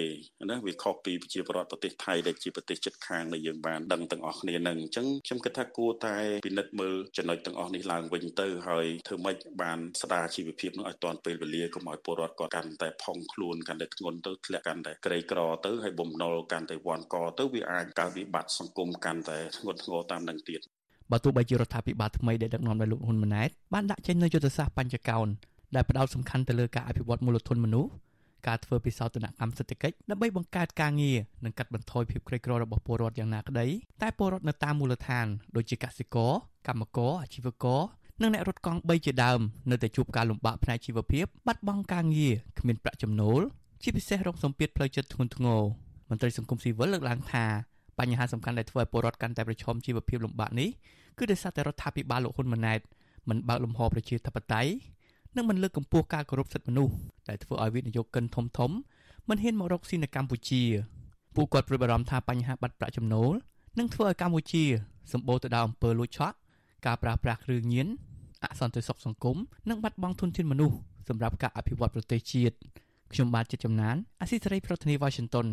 ណាវាខុសពីប្រជាពលរដ្ឋប្រទេសថៃដែលជាប្រទេសជិតខាងដែលយើងបានដឹងទាំងអស់គ្នានឹងអញ្ចឹងខ្ញុំគិតថាគួរតែពិនិត្យមើលចំណុចទាំងអស់នេះឡើងវិញទៅហើយធ្វើម៉េចបានស្ដារជីវភាពនោះឲ្យទាន់ពេលវេលាកុំឲ្យពលរដ្ឋគាត់កាន់តែផុងខ្លួនកាន់តែធ្ងន់ទៅធ្លាក់កាន់តែក្រីក្រទៅហើយបំណុលកាន់តែវាន់កទៅវាអាចកើតវិបត្តិសង្គមកាន់តែធ្ងន់ធ្ងរតាមនឹងទៀត បើទោះបីជារដ្ឋាភិបាលថ្មីដែលដឹកនាំដោយលោកហ៊ុនម៉ាណែតបានដាក់ចេញនូវយុទ្ធសាស្ត្របញ្ចកោណដែលផ្ដោតសំខាន់ទៅលើការអភិវឌ្ឍមូលធនមនុស្សការធ្វើពិសោធនកម្មសេដ្ឋកិច្ចដើម្បីបង្កើតការងារនិងកាត់បន្ថយភាពក្រីក្ររបស់ពលរដ្ឋយ៉ាងណាក្តីតែពលរដ្ឋនៅតាមមូលដ្ឋានដូចជាកសិករកម្មករអាជីវករនិងអ្នករត់កង់3ជាដើមនៅតែជួបការលំបាកផ្នែកជីវភាពបាត់បង់ការងារគ្មានប្រាក់ចំណូលជាពិសេសរងសម្ពាធផ្លូវចិត្តធ្ងន់ធ្ងរមន្ត្រីសង្គមស៊ីវិលលើកឡើងថា បញ្ហាសំខាន់ដែលធ្វើឲ្យពលរដ្ឋកាន់តែប្រឈមជីវភាពលំបាកនេះគឺដោយសារតែរដ្ឋាភិបាលលោកហ៊ុនម៉ាណែតមិនបើកលំហប្រជាធិបតេយ្យនិងមិនលើកកម្ពស់ការគោរពសិទ្ធិមនុស្សដែលធ្វើឲ្យវិនិយោគិនធំធំមិនហ៊ានមករកស៊ីនៅកម្ពុជាពួកគាត់ព្រួយបារម្ភថាបញ្ហាបាត់ប្រាក់ចំណូលនឹងធ្វើឲ្យកម្ពុជាសម្បូរទៅដោយអំពើលួចឆក់ការប្រើប្រាស់គ្រឿងញៀនអសន្តិសុខសង្គមនិងបាត់បង់ធនធានមនុស្សសម្រាប់ការអភិវឌ្ឍប្រទេសជាតិខ្ញុំបាទចិត្តចំណានអាស៊ីសេរីប្រធានាទី Washington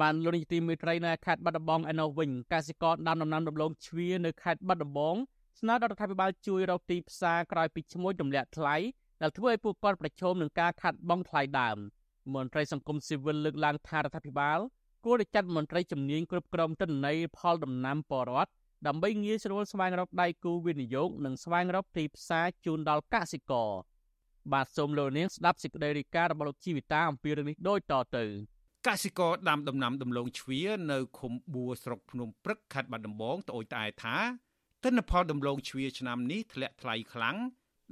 បានលោកនាយទីមេត្រីនៅខេត្តបាត់ដំបងឯណោះវិញកសិករដាំដំណាំដំឡូងជ្វានៅខេត្តបាត់ដំបងស្នើដល់រដ្ឋាភិបាលជួយរកទីផ្សារក្រោយពីឈ្មោះទម្លាក់ថ្លៃដែលធ្វើឲ្យពួកគាត់ប្រឈមនឹងការខាត់បងថ្លៃដើមមន្ត្រីសង្គមស៊ីវិលលើកឡើងថារដ្ឋាភិបាលគួរតែចាត់មន្ត្រីជំនាញគ្រប់គ្រងទិន្នន័យផលដំណាំបរដ្ឋដើម្បីងាយស្រួលស្វែងរកដៃគូវិនិយោគនិងស្វែងរកទីផ្សារជូនដល់កសិករបាទសូមលោកនាងស្ដាប់សេចក្តីរាយការណ៍របស់លោកជីវិតាអំពីរឿងនេះដូចតទៅ កសិករដាំដំណាំដំឡូងជ្វានៅឃុំបួស្រុកភ្នំព្រឹកខេត្តបាត់ដំបងត្អូញត្អែថាទិន្នផលដំឡូងជ្វាឆ្នាំនេះធ្លាក់ថ្លៃខ្លាំង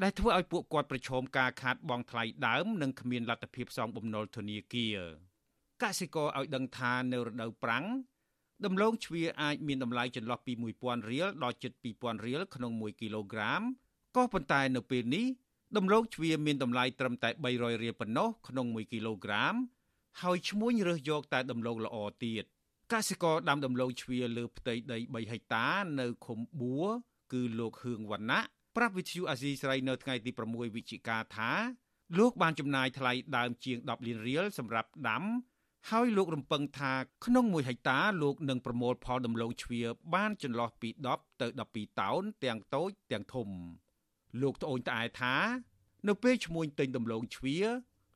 ដែលធ្វើឲ្យពួកគាត់ប្រឈមការខាតបង់ថ្លៃដើមនិងគ្មានលទ្ធភាពសងបំណុលធនាគារកសិករឲ្យដឹងថានៅរដូវប្រាំងដំឡូងជ្វាអាចមានតម្លៃចន្លោះពី1000រៀលដល់ជិត2000រៀលក្នុង1គីឡូក្រាមក៏ប៉ុន្តែនៅពេលនេះដំឡូងជ្វាមានតម្លៃត្រឹមតែ300រៀលប៉ុណ្ណោះក្នុង1គីឡូក្រាម ហើយឈ្មួញរើសយកតែដំឡូងល្អទៀតកសិករដាំដំឡូងជ្វាលើផ្ទៃដី3ហិកតានៅឃុំបួរគឺលោកហឿងវណ្ណៈប្រាប់វិទ្យុអាស៊ីសេរីនៅថ្ងៃទី6វិច្ឆិកាថាលោកបានចំណាយថ្លៃដើមជាង10លានរៀលសម្រាប់ដាំហើយលោករំពឹងថាក្នុង1ហិកតាលោកនឹងប្រមូលផលដំឡូងជ្វាបានចន្លោះពី10ទៅ12តោនទាំងតូចទាំងធំលោកត្អូញត្អែថា នៅពេលឈ្មួញទិញដំឡូងជ្វា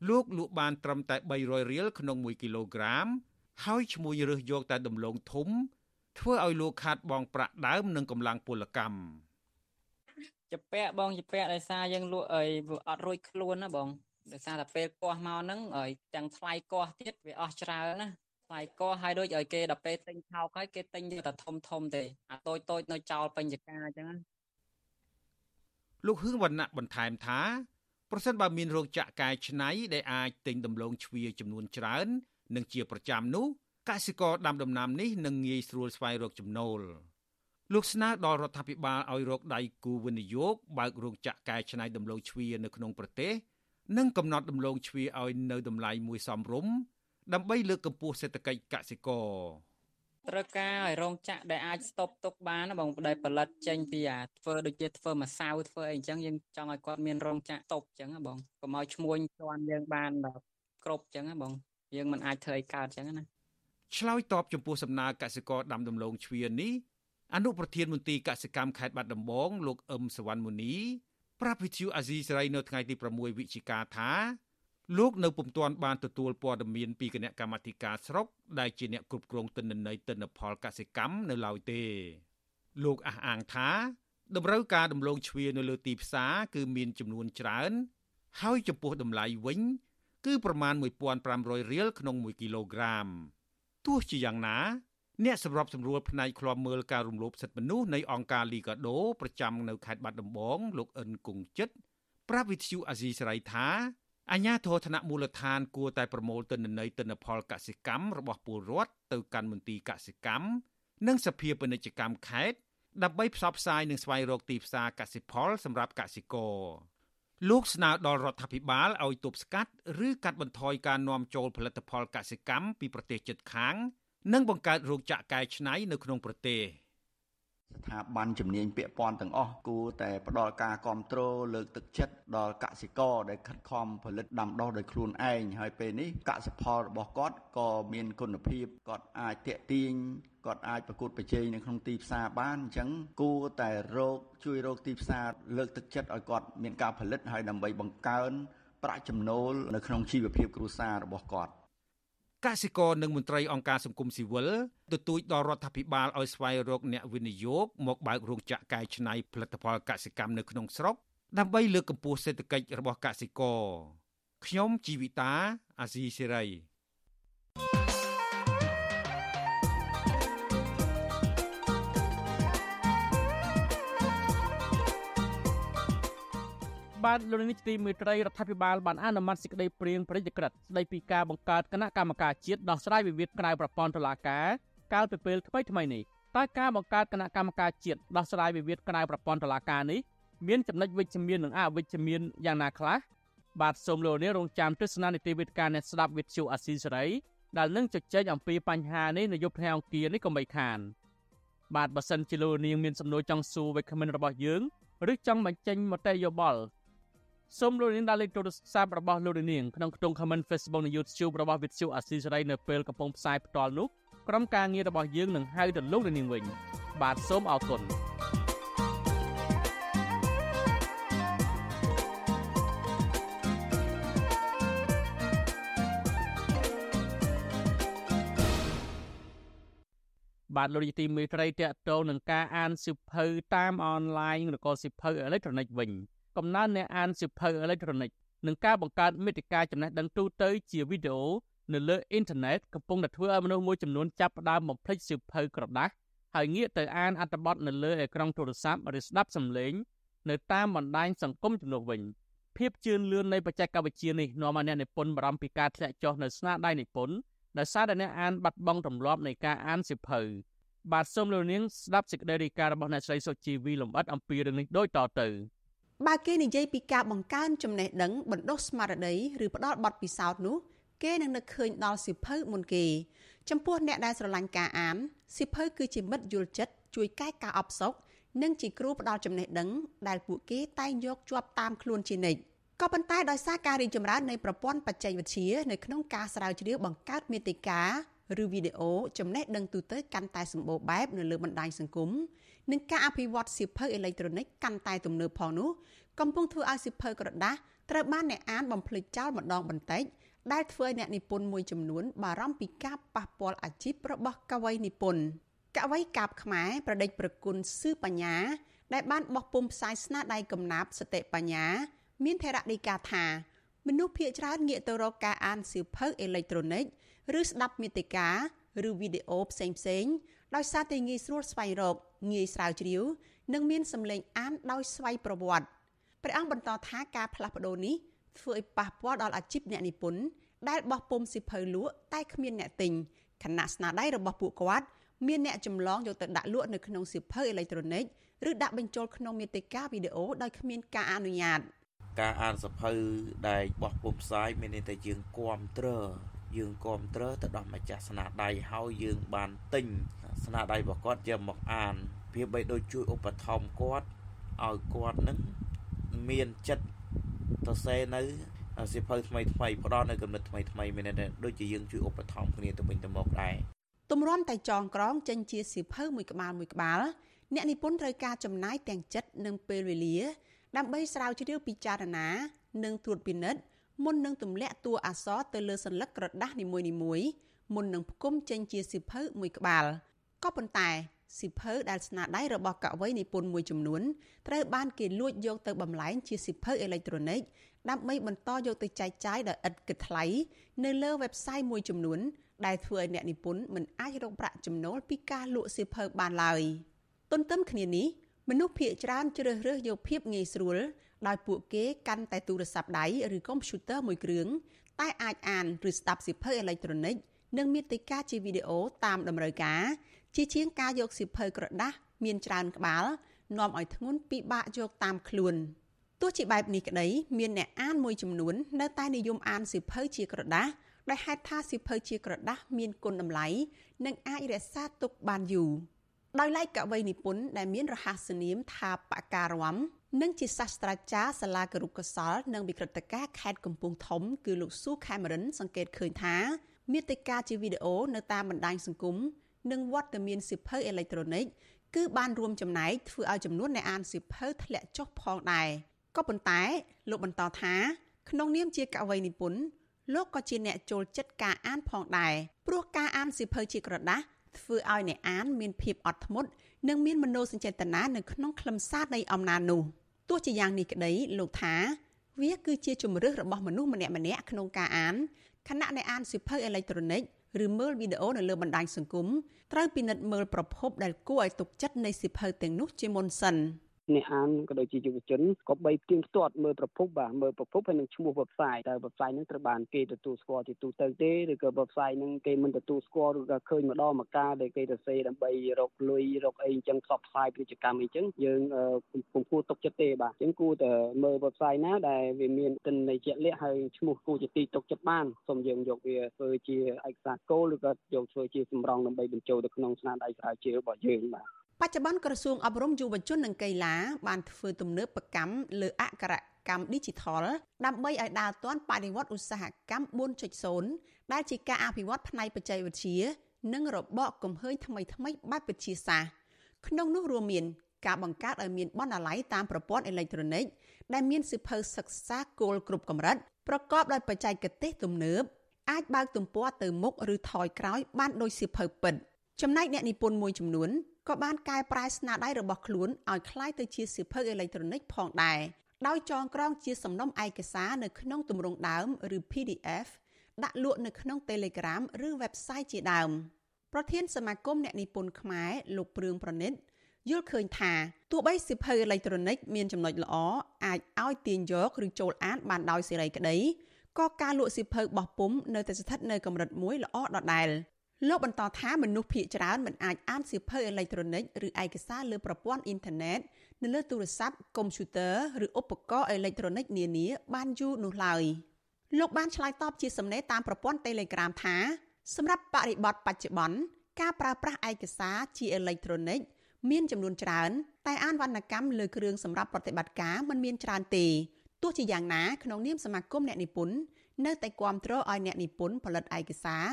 លោកលក់បានត្រឹមតែ300រៀលក្នុង1គីឡូក្រាមហើយឈ្មួញរើសយកតែដំឡូងធំ ធ្វើឲ្យលោកខាតបង់ប្រាក់ដើមនិងកម្លាំងពលកម្មជាពាក់បងជាពាក់ដោយសារយើងលក់អីអត់រួចខ្លួនណាបងដោយសារតែពេលកោះមកហ្នឹងហើយទាំងថ្លៃកោះទៀតវាអស់ច្រើនណាថ្លៃកោះហើយដូចឲ្យគេដល់ពេលទិញថោកហើយគេទិញតែធំធំទេអាតូចតូចនៅចោលពេញចការអញ្ចឹងណាលោកហឿងវណ្ណៈបន្ថែមថា ប្រសិនបើមានរោងចក្រកែច្នៃដែលអាចទិញដំឡូងជ្វាចំនួនច្រើននិងជាប្រចាំនោះកសិករដាំដំណាំនេះនឹងងាយស្រួលស្វែងរកចំណូលលោកស្នើដល់រដ្ឋាភិបាលឲ្យរកដៃគូវិនិយោគបើករោងចក្រកែច្នៃដំឡូងជ្វានៅក្នុងប្រទេសនិងកំណត់ដំឡូងជ្វាឲ្យនៅតម្លៃមួយសមរម្យដើម្បីលើកកម្ពស់សេដ្ឋកិច្ចកសិករ ត្រូវការឲ្យរោងចក្រដែលអាចស្តុបទុកបានបងដែលផលិតចេញពីអាធ្វើដូចជាធ្វើម្សៅធ្វើអីអញ្ចឹងយើងចង់ឲ្យគាត់មានរោងចក្រស្តុបអញ្ចឹងបងកុំឲ្យឈ្មួញជន់យើងបានដល់គ្រប់អញ្ចឹងបងយើងមិនអាចធ្វើឲ្យកើតអញ្ចឹងណាឆ្លើយតបចំពោះសំណើកសិករដាំដំឡូងជ្វានេះអនុប្រធានមន្ទីរកសិកម្មខេត្តបាត់ដំបងលោកអឹមសវណ្ណមុនីប្រាប់វិទ្យុអាស៊ីសេរីនៅថ្ងៃទី6វិច្ឆិកាថា លោកនៅពុំទាន់បានទទួលព័ត៌មានពីគណៈកម្មាធិការស្រុកដែលជាអ្នកគ្រប់គ្រងទិន្នន័យទិន្នផលកសិកម្មនៅឡើយទេ លោកអះអាងថាតម្រូវការដំឡូងជ្វានៅលើទីផ្សារគឺមានចំនួនច្រើន ហើយចំពោះតម្លៃវិញ គឺប្រមាណ1500រៀលក្នុង1គីឡូក្រាមទោះជាយ៉ាងណា អ្នកសម្របសម្រួលផ្នែកឃ្លាំមើលការរំលោភសិទ្ធិមនុស្សនៃអង្គការលីកាដូប្រចាំនៅខេត្តបាត់ដំបងលោកអិនគង់ចិត្តប្រាប់វិទ្យុអាស៊ីសេរីថា អញ្ញាធរធនៈមូលដ្ឋានគួរតែប្រមូលទិន្នន័យទិន្នផលកសិកម្មរបស់ពលរដ្ឋទៅកាន់មន្ទីរកសិកម្មនិងសភាពាណិជ្ជកម្មខេត្តដើម្បីផ្សព្វផ្សាយនិងស្វែងរកទីផ្សារកសិផលសម្រាប់កសិករលោកស្នើដល់រដ្ឋាភិបាលឲ្យទប់ស្កាត់ឬកាត់បន្ថយការនាំចូលផលិតផលកសិកម្មពីប្រទេសជិតខាង និងបង្កើតរោងចក្រកែច្នៃនៅក្នុងប្រទេស។ ស្ថាប័នជំនាញពាក់ព័ន្ធទាំងអស់គួរតែផ្ដល់ការគ្រប់គ្រងលើកទឹកចិត្តដល់កសិករដែលខិតខំផលិតដាំដុះដោយខ្លួនឯងហើយពេលនេះកសិផលរបស់គាត់ក៏មានគុណភាពគាត់អាចតាក់ទាញគាត់អាចប្រកួតប្រជែងនៅក្នុងទីផ្សារបានអញ្ចឹងគួរតែរកជួយរកទីផ្សារលើកទឹកចិត្តឲ្យគាត់មានការផលិតហើយដើម្បីបង្កើនប្រាក់ចំណូលនៅក្នុងជីវភាពគ្រួសាររបស់គាត់ កសិករនិងមន្ត្រីអង្គការសង្គមស៊ីវិលទទូចដល់រដ្ឋាភិបាលឲ្យស្វែងរកអ្នកវិនិយោគមកបើករោងចក្រកែច្នៃផលិតផលកសិកម្មនៅក្នុងស្រុកដើម្បីលើកកម្ពស់សេដ្ឋកិច្ចរបស់កសិករខ្ញុំជីវិតាអាស៊ីសេរី បាទលោកនេះទីមេត្រីរដ្ឋាភិបាលបានអនុម័តសេចក្តីព្រាងប្រតិក្រិតស្តីពីការបង្កើតគណៈកម្មការជាតិដោះស្រាយវិវាទក្រៅប្រព័ន្ធតុលាការកាលពីពេលថ្មីថ្មីនេះតើការបង្កើតគណៈកម្មការជាតិដោះស្រាយវិវាទក្រៅប្រព័ន្ធតុលាការនេះមានចំណុចវិជ្ជមាននិងអវិជ្ជមានយ៉ាងណាខ្លះបាទសូមលោកនាងរងចាំទស្សនានីតិវិទ្យាអ្នកស្ដាប់វិទ្យុអាស៊ីសេរីដែលនឹងជជែកអំពីបញ្ហានេះនៅយប់ថ្ងៃអង្គារនេះកុំបីខានបាទបើសិនជាលោកនាងមានសំណួរចង់សួរវិក្កាមិនរបស់យើងឬចង់បញ្ចេញមតិយោបល់ សូមលោកនាងដាក់លេខទូរស័ព្ទរបស់លោកនាងក្នុងខ្ទង់ comment Facebook និង YouTube របស់ Vithu អាស៊ីសេរីនៅពេលកំពុងផ្សាយផ្ទាល់នោះក្រុមការងាររបស់យើងនឹងហៅទៅលោកនាងវិញ បាទសូមអរគុណបាទលោកទីមេត្រីតកតងនឹងការអានសិភៅតាមអនឡាញឬក៏សិភៅអេឡិចត្រូនិកវិញ កំណើនអ្នកអានសៀវភៅអេឡិចត្រូនិកនិងការបង្កើតមាតិកាចំណេះដឹងទូទៅជាវីដេអូនៅលើអ៊ីនធឺណិតកំពុងតែធ្វើឲ្យមនុស្សមួយចំនួនចាប់ផ្ដើមបំភ្លេចសៀវភៅក្រដាស់ហើយងាកទៅអានអត្ថបទនៅលើអេក្រង់ទូរស័ព្ទឬស្ដាប់សំឡេងនៅតាមបណ្ដាញសង្គមជំនួសវិញភាពជឿនលឿននៃបច្ចេកវិទ្យានេះនាំឲ្យអ្នកនិពន្ធបារម្ភពីការធ្លាក់ចុះនៅស្នាដៃនិពន្ធដោយសារតែអ្នកអានបាត់បង់ទម្លាប់នៃការអានសៀវភៅបាទសូមលោកនាងស្ដាប់សេចក្តីរាយការណ៍របស់អ្នកស្រីសុជីវីលំអិតអំពីរឿងនេះដូចតទៅ។ បើគេនិយាយពីការបង្កើនចំណេះដឹងបណ្ដុះស្មារតីឬផ្ដល់បទពិសោធន៍នោះគេនឹងនឹកឃើញដល់សិភៅមុនគេ ចំពោះអ្នកដែលស្រឡាញ់ការអានសិភៅគឺជាមិត្តយល់ចិត្តជួយកែការអបសុកនិងជាគ្រូផ្ដល់ចំណេះដឹង ដែលពួកគេតែងយកជាប់តាមខ្លួនជានិច្ចក៏ប៉ុន្តែដោយសារការរីកចម្រើននៃប្រព័ន្ធបច្ចេកវិទ្យានៅក្នុងការស្រាវជ្រាវបង្កើតមាតិកាឬវីដេអូចំណេះដឹងទូទៅកាន់តែសម្បូរបែបនៅលើបណ្ដាញសង្គម និងការអភិវឌ្ឍសៀវភៅអេឡិចត្រូនិកកាន់តែទំនើបផងនោះកំពុងធ្វើឲ្យសៀវភៅក្រដាស់ត្រូវបានអ្នកអានបំភ្លេចចោលម្ដងបន្តិចដែលធ្វើឲ្យអ្នកនិពន្ធមួយចំនួនបារម្ភពីការប៉ះពាល់អាជីពរបស់កវីនិពន្ធកវីកាបខ្មែរប្រដេចប្រគុណសឺបញ្ញា ដែលបានបោះពុំផ្សាយស្នាដៃកំណាព្យសតិបញ្ញា មានថេរដីកាថាមនុស្សភាគច្រើនងាកទៅរកការអានសៀវភៅអេឡិចត្រូនិកឬស្ដាប់មាតិកាឬវីដេអូផ្សេងផ្សេង ដោយសារតែងាយស្រួលស្វែងរកងាយស្រាវជ្រាវ និងមានសម្លេងអានដោយស្វ័យប្រវត្តិព្រះអង្គបន្តថាការផ្លាស់ប្ដូរនេះធ្វើឲ្យប៉ះពាល់ដល់អាជីពអ្នកនិពន្ធដែលបោះពុំសិភៅលក់តែគ្មានអ្នកទិញខណៈស្នាដៃរបស់ពួកគាត់មានអ្នកចម្លងយកទៅដាក់លក់នៅក្នុងសិភៅអេឡិចត្រូនិកឬដាក់បញ្ចូលក្នុងមាតិកាវីដេអូដោយគ្មានការអនុញ្ញាតការអានសភៅដែលបោះពុំផ្សាយមានន័យថាយើងគ្រប់គ្រង យើងគ្រប់គ្រងទៅដល់ម្ចាស់ស្នាដៃហើយយើងបានទិញស្នាដៃរបស់គាត់យកមកអានវាបីដូចជួយឧបត្ថម្ភគាត់ឲ្យគាត់នឹងមានចិត្តសរសេរនៅសៀវភៅថ្មីថ្មីផ្ដល់នៅគំនិតថ្មីថ្មីមានតែដូចជាយើងជួយឧបត្ថម្ភគ្នាទៅវិញទៅមកដែរទម្រាំតែចងក្រងចេញជាសៀវភៅមួយក្បាលមួយក្បាលអ្នកនិពន្ធត្រូវការចំណាយទាំងចិត្តនិងពេលវេលា ដើម្បីស្រាវជ្រាវពិចារណា និងត្រួតពិនិត្យ មុននឹងទម្លាក់តួអក្សរទៅលើសន្លឹកក្រដាស់នីមួយៗមុននឹងផ្គុំចេញជាសៀវភៅមួយក្បាលក៏ប៉ុន្តែសិភៅដែលស្នាដៃរបស់កវីនិពន្ធមួយចំនួនត្រូវបានគេលួចយកទៅបំលែងជាសិភៅអេឡិចត្រូនិកដើម្បីបន្តយកទៅចែកចាយដោយឥតគិតថ្លៃនៅលើ website មួយចំនួន ដែលធ្វើឲ្យអ្នកនិពន្ធមិនអាចរកប្រាក់ចំណូលពីការលក់សៀវភៅបានឡើយទន្ទឹមគ្នានេះមនុស្សភាគច្រើនជ្រើសរើសយកភាពងាយស្រួល ដោយពួកគេកាន់តែទូរស័ព្ទដៃឬកុំព្យូទ័រមួយគ្រឿងតែអាចអានឬស្ដាប់សៀវភៅអេឡិចត្រូនិកនិងមាតិកាជាវីដេអូតាមតម្រូវការជាជាងការយកសៀវភៅក្រដាស់មានច្រើនក្បាលនាំឲ្យធ្ងន់ពិបាកយកតាមខ្លួនទោះជាបែបនេះក្តីមានអ្នកអានមួយចំនួននៅតែនិយមអានសៀវភៅជាក្រដាស់ដោយហេតុថាសៀវភៅជាក្រដាស់មានគុណតម្លៃនិងអាចរក្សាទុកបានយូរដោយឡែកកវីនិពន្ធដែលមានរហស្សនាមថាបការាំ និងជាសាស្ត្រាចារ្យសាលាគរុកសលនិងវិក្រិតការខេត្តកំពង់ធំ គឺលោកស៊ូខេមរិន សង្កេតឃើញថាមាតិកាជាវីដេអូនៅតាមបណ្ដាញសង្គមនិងវត្តមានសៀវភៅអេឡិចត្រូនិកគឺបានរួមចំណែកធ្វើឲ្យចំនួនអ្នកអានសៀវភៅធ្លាក់ចុះផងដែរក៏ប៉ុន្តែលោកបន្តថាក្នុងនាមជាកវីនិពន្ធលោកក៏ជាអ្នកចូលចិត្តការអានផងដែរព្រោះការអានសៀវភៅជាក្រដាស់ធ្វើឲ្យអ្នកអានមានភាពអត់ធ្មត់ និងមានមនោសញ្ចេតនានៅក្នុងខ្លឹមសារនៃអំណាចនោះទោះជាយ៉ាងនេះក្តីលោកថា វាគឺជាជំរើសរបស់មនុស្សម្នាក់ម្នាក់ក្នុងការអានខណៈអ្នកអានសៀវភៅអេឡិចត្រូនិកឬមើលវីដេអូនៅលើបណ្ដាញសង្គមត្រូវពិនិត្យមើលប្រភពដែលគួរឲ្យទុកចិត្តនៃសៀវភៅទាំងនោះជាមុនសិន។ អ្នកអានក៏ដូចជាយុវជនក៏បីផ្ទៀងផ្ទាត់មើលប្រភពបាទមើលប្រភពហើយនឹងឈ្មោះ website តើ website ហ្នឹងត្រូវបានគេទទួលស្គាល់ជាទូទៅទេឬក៏ website ហ្នឹងគេមិនទទួលស្គាល់ឬក៏ឃើញម្ដងមកការដែលគេទៅសេដើម្បីរកលុយរកអីអញ្ចឹងផ្សព្វផ្សាយពាណិជ្ជកម្មអីអញ្ចឹងយើងពុំគួរទុកចិត្តទេបាទអញ្ចឹងគួរតែមើល website ណាដែលវាមានទិន្នន័យជាក់លាក់ហើយឈ្មោះគួរជាទីទុកចិត្តបានសូមយើងយកវាធ្វើជាឯកសារគោលឬក៏យកធ្វើជាសម្រងដើម្បីបញ្ចូលទៅក្នុងស្នាដៃស្រាវជ្រាវរបស់យើងបាទ បច្ចុប្បន្នក្រសួងអប់រំយុវជននិងកីឡាបានធ្វើទំនើបកម្មលើអក្សរកម្ម Digital ដើម្បីឲ្យដើរទាន់បដិវត្តឧស្សាហកម្ម4.0ដែលជាការអភិវឌ្ឍផ្នែកបច្ចេកវិទ្យានិងរបបកំហើញថ្មីថ្មីបែបវិទ្យាសាស្ត្រក្នុងនោះរួមមានការបង្កើតឲ្យមានបណ្ណាល័យតាមប្រព័ន្ធអេឡិចត្រូនិកដែលមានសិភៅសិក្សាគោលគ្រប់កម្រិតប្រកបដោយបច្ចេកទេសទំនើបអាចបើកទំព័រទៅមុខឬថយក្រោយបានដោយសិភៅពិត ចំណែកអ្នកនិពន្ធមួយចំនួនក៏បានកែប្រែស្នាដៃរបស់ខ្លួនឲ្យคล้ายទៅជាសៀវភៅអេឡិចត្រូនិកផងដែរដោយចងក្រងជាសំណុំឯកសារនៅក្នុងទម្រង់ដើមឬ PDF ដាក់លក់នៅក្នុង Telegram ឬ website ជាដើមប្រធានសមាគមអ្នកនិពន្ធខ្មែរលោកព្រឿងប្រណិតយល់ឃើញថាទោះបីសៀវភៅអេឡិចត្រូនិកមានចំណុចល្អអាចឲ្យទាញយកឬចូលអានបានដោយសេរីក្តីក៏ការលក់សៀវភៅបោះពុំនៅតែស្ថិតនៅកម្រិតមួយល្អដដែល លោកបន្តថាមនុស្សភាគច្រើនមិនអាចអានសៀវភៅអេឡិចត្រូនិកឬឯកសារលើប្រព័ន្ធអ៊ីនធឺណិតនៅលើទូរស័ព្ទកុំព្យូទ័រឬឧបករណ៍អេឡិចត្រូនិកនានាបានយូរនោះឡើយលោកបានឆ្លើយតបជាសំណេរតាមប្រព័ន្ធ Telegram ថាសម្រាប់បរិបទបច្ចុប្បន្នការប្រើប្រាស់ឯកសារជាអេឡិចត្រូនិកមានចំនួនច្រើន តែអានវណ្ណកម្មលើគ្រឿងសម្រាប់ប្រតិបត្តិការមិនមានច្រើនទេទោះជាយ៉ាងណាក្នុងនាមសមាគមអ្នកនិពន្ធនៅតែគាំទ្រឲ្យអ្នកនិពន្ធផលិតឯកសារ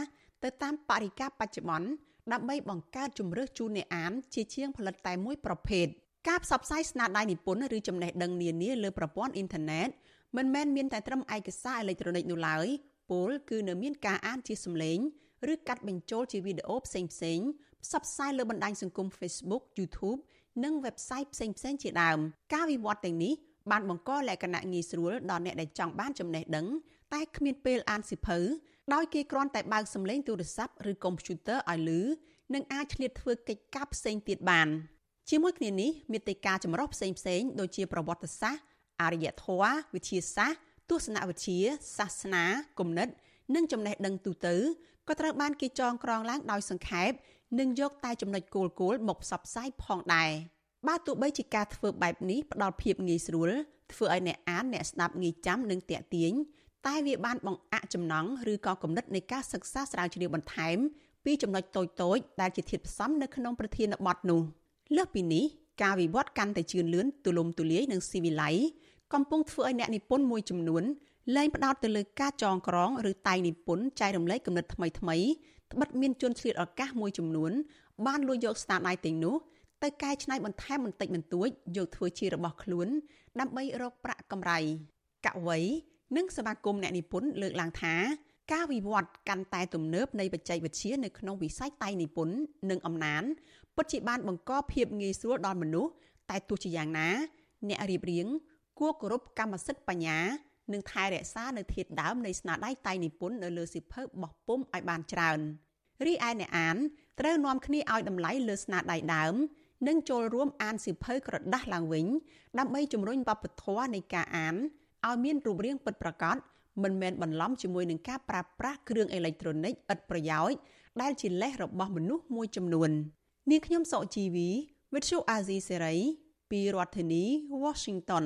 ទៅតាមបរិយាបច្ចុប្បន្នដើម្បីបង្កើតជំរើសជូនអ្នកអានជាជាងផលិតតែមួយប្រភេទការផ្សព្វផ្សាយស្នាដៃនិពន្ធឬចំណេះដឹងនានាលើប្រព័ន្ធអ៊ីនធឺណិតមិនមែនមានតែត្រឹមឯកសារអេឡិចត្រូនិកនោះឡើយពលគឺនៅមានការអានជាសំឡេងឬកាត់បញ្ចូលជាវីដេអូផ្សេងផ្សេងផ្សព្វផ្សាយលើបណ្ដាញសង្គម Facebook YouTube និង website ផ្សេងផ្សេងជាដើមការវិវត្តទាំងនេះបានបង្កលក្ខណៈងាយស្រួលដល់អ្នកដែលចង់បានចំណេះដឹងតែគ្មានពេលអានសិភៅ ដោយគេគ្រាន់តែបើកសំឡេងទូរស័ព្ទឬកុំព្យូទ័រឲ្យឮនិងអាចឆ្លៀតធ្វើកិច្ចការផ្សេងទៀតបានជាមួយគ្នានេះមេតិការចម្រុះផ្សេងផ្សេងដូចជាប្រវត្តិសាស្ត្រអរិយធម៌វិទ្យាសាស្ត្រទស្សនវិជ្ជាសាសនាគំនិត និងចំណេះដឹងទូទៅក៏ត្រូវបានគេចងក្រងឡើងដោយសង្ខេបនិងយកតែចំណុចគោលគោលមកផ្សព្វផ្សាយផងដែរបើទោះបីជាការធ្វើបែបនេះផ្ដល់ភាពងាយស្រួលធ្វើឲ្យអ្នកអានអ្នកស្ដាប់ងាយចាំនិងតាក់ទាញ តែវាបានបង្អាក់ចំណង់ឬក៏គំនិតនៃការសិក្សាស្រាវជ្រាវបន្ថែមពីចំណុចតូចៗដែលជាធាតុផ្សំនៅក្នុងប្រធានបទនោះលើសពីនេះការវិវត្តកាន់តែជឿនលឿនទូលំទូលាយនិងស៊ីវិល័យកំពុងធ្វើឲ្យអ្នកនិពន្ធមួយចំនួនលែងផ្ដោតទៅលើការចងក្រងឬតែងនិពន្ធចែករំលែកគំនិតថ្មីថ្មីត្បិតមានជនឆ្លៀតឱកាសមួយចំនួនបានលួចយកស្នាដៃទាំងនោះទៅកែច្នៃបន្ថែមបន្តិចបន្តួចយកធ្វើជារបស់ខ្លួន ដើម្បីរកប្រាក់កម្រៃកវី និងសមាគមអ្នកនិពន្ធលើកឡើងថាការវិវត្តកាន់តែទំនើបនៃបច្ចេកវិទ្យានៅក្នុងវិស័យតៃនិពន្ធនិងអំណានពិតជាបានបង្កភាពងាយស្រួលដល់មនុស្សតែទោះជាយ៉ាងណា អ្នករៀបរៀងគួរគោរពកម្មសិទ្ធិបញ្ញានិងថែរក្សានៅធាតុដើមនៃស្នាដៃតៃនិពន្ធនៅលើសិភៅបោះពុំឲ្យបានច្រើនរីឯអ្នកអានត្រូវនាំគ្នាឲ្យតម្លៃលើស្នាដៃដើម និងចូលរួមអានសៀវភៅក្រដាស់ឡើងវិញដើម្បីជំរុញវប្បធម៌នៃការអាន ឲ្យមានរូបរាងពិតប្រាកដមិនមែនបន្លំជាមួយនឹងការប្រើប្រាស់គ្រឿងអេឡិចត្រូនិកឥតប្រយោជន៍ដែលជាលេសរបស់មនុស្សមួយចំនួននាងខ្ញុំសុជីវី Virtual Azizi Serai ពីរដ្ឋធានី Washington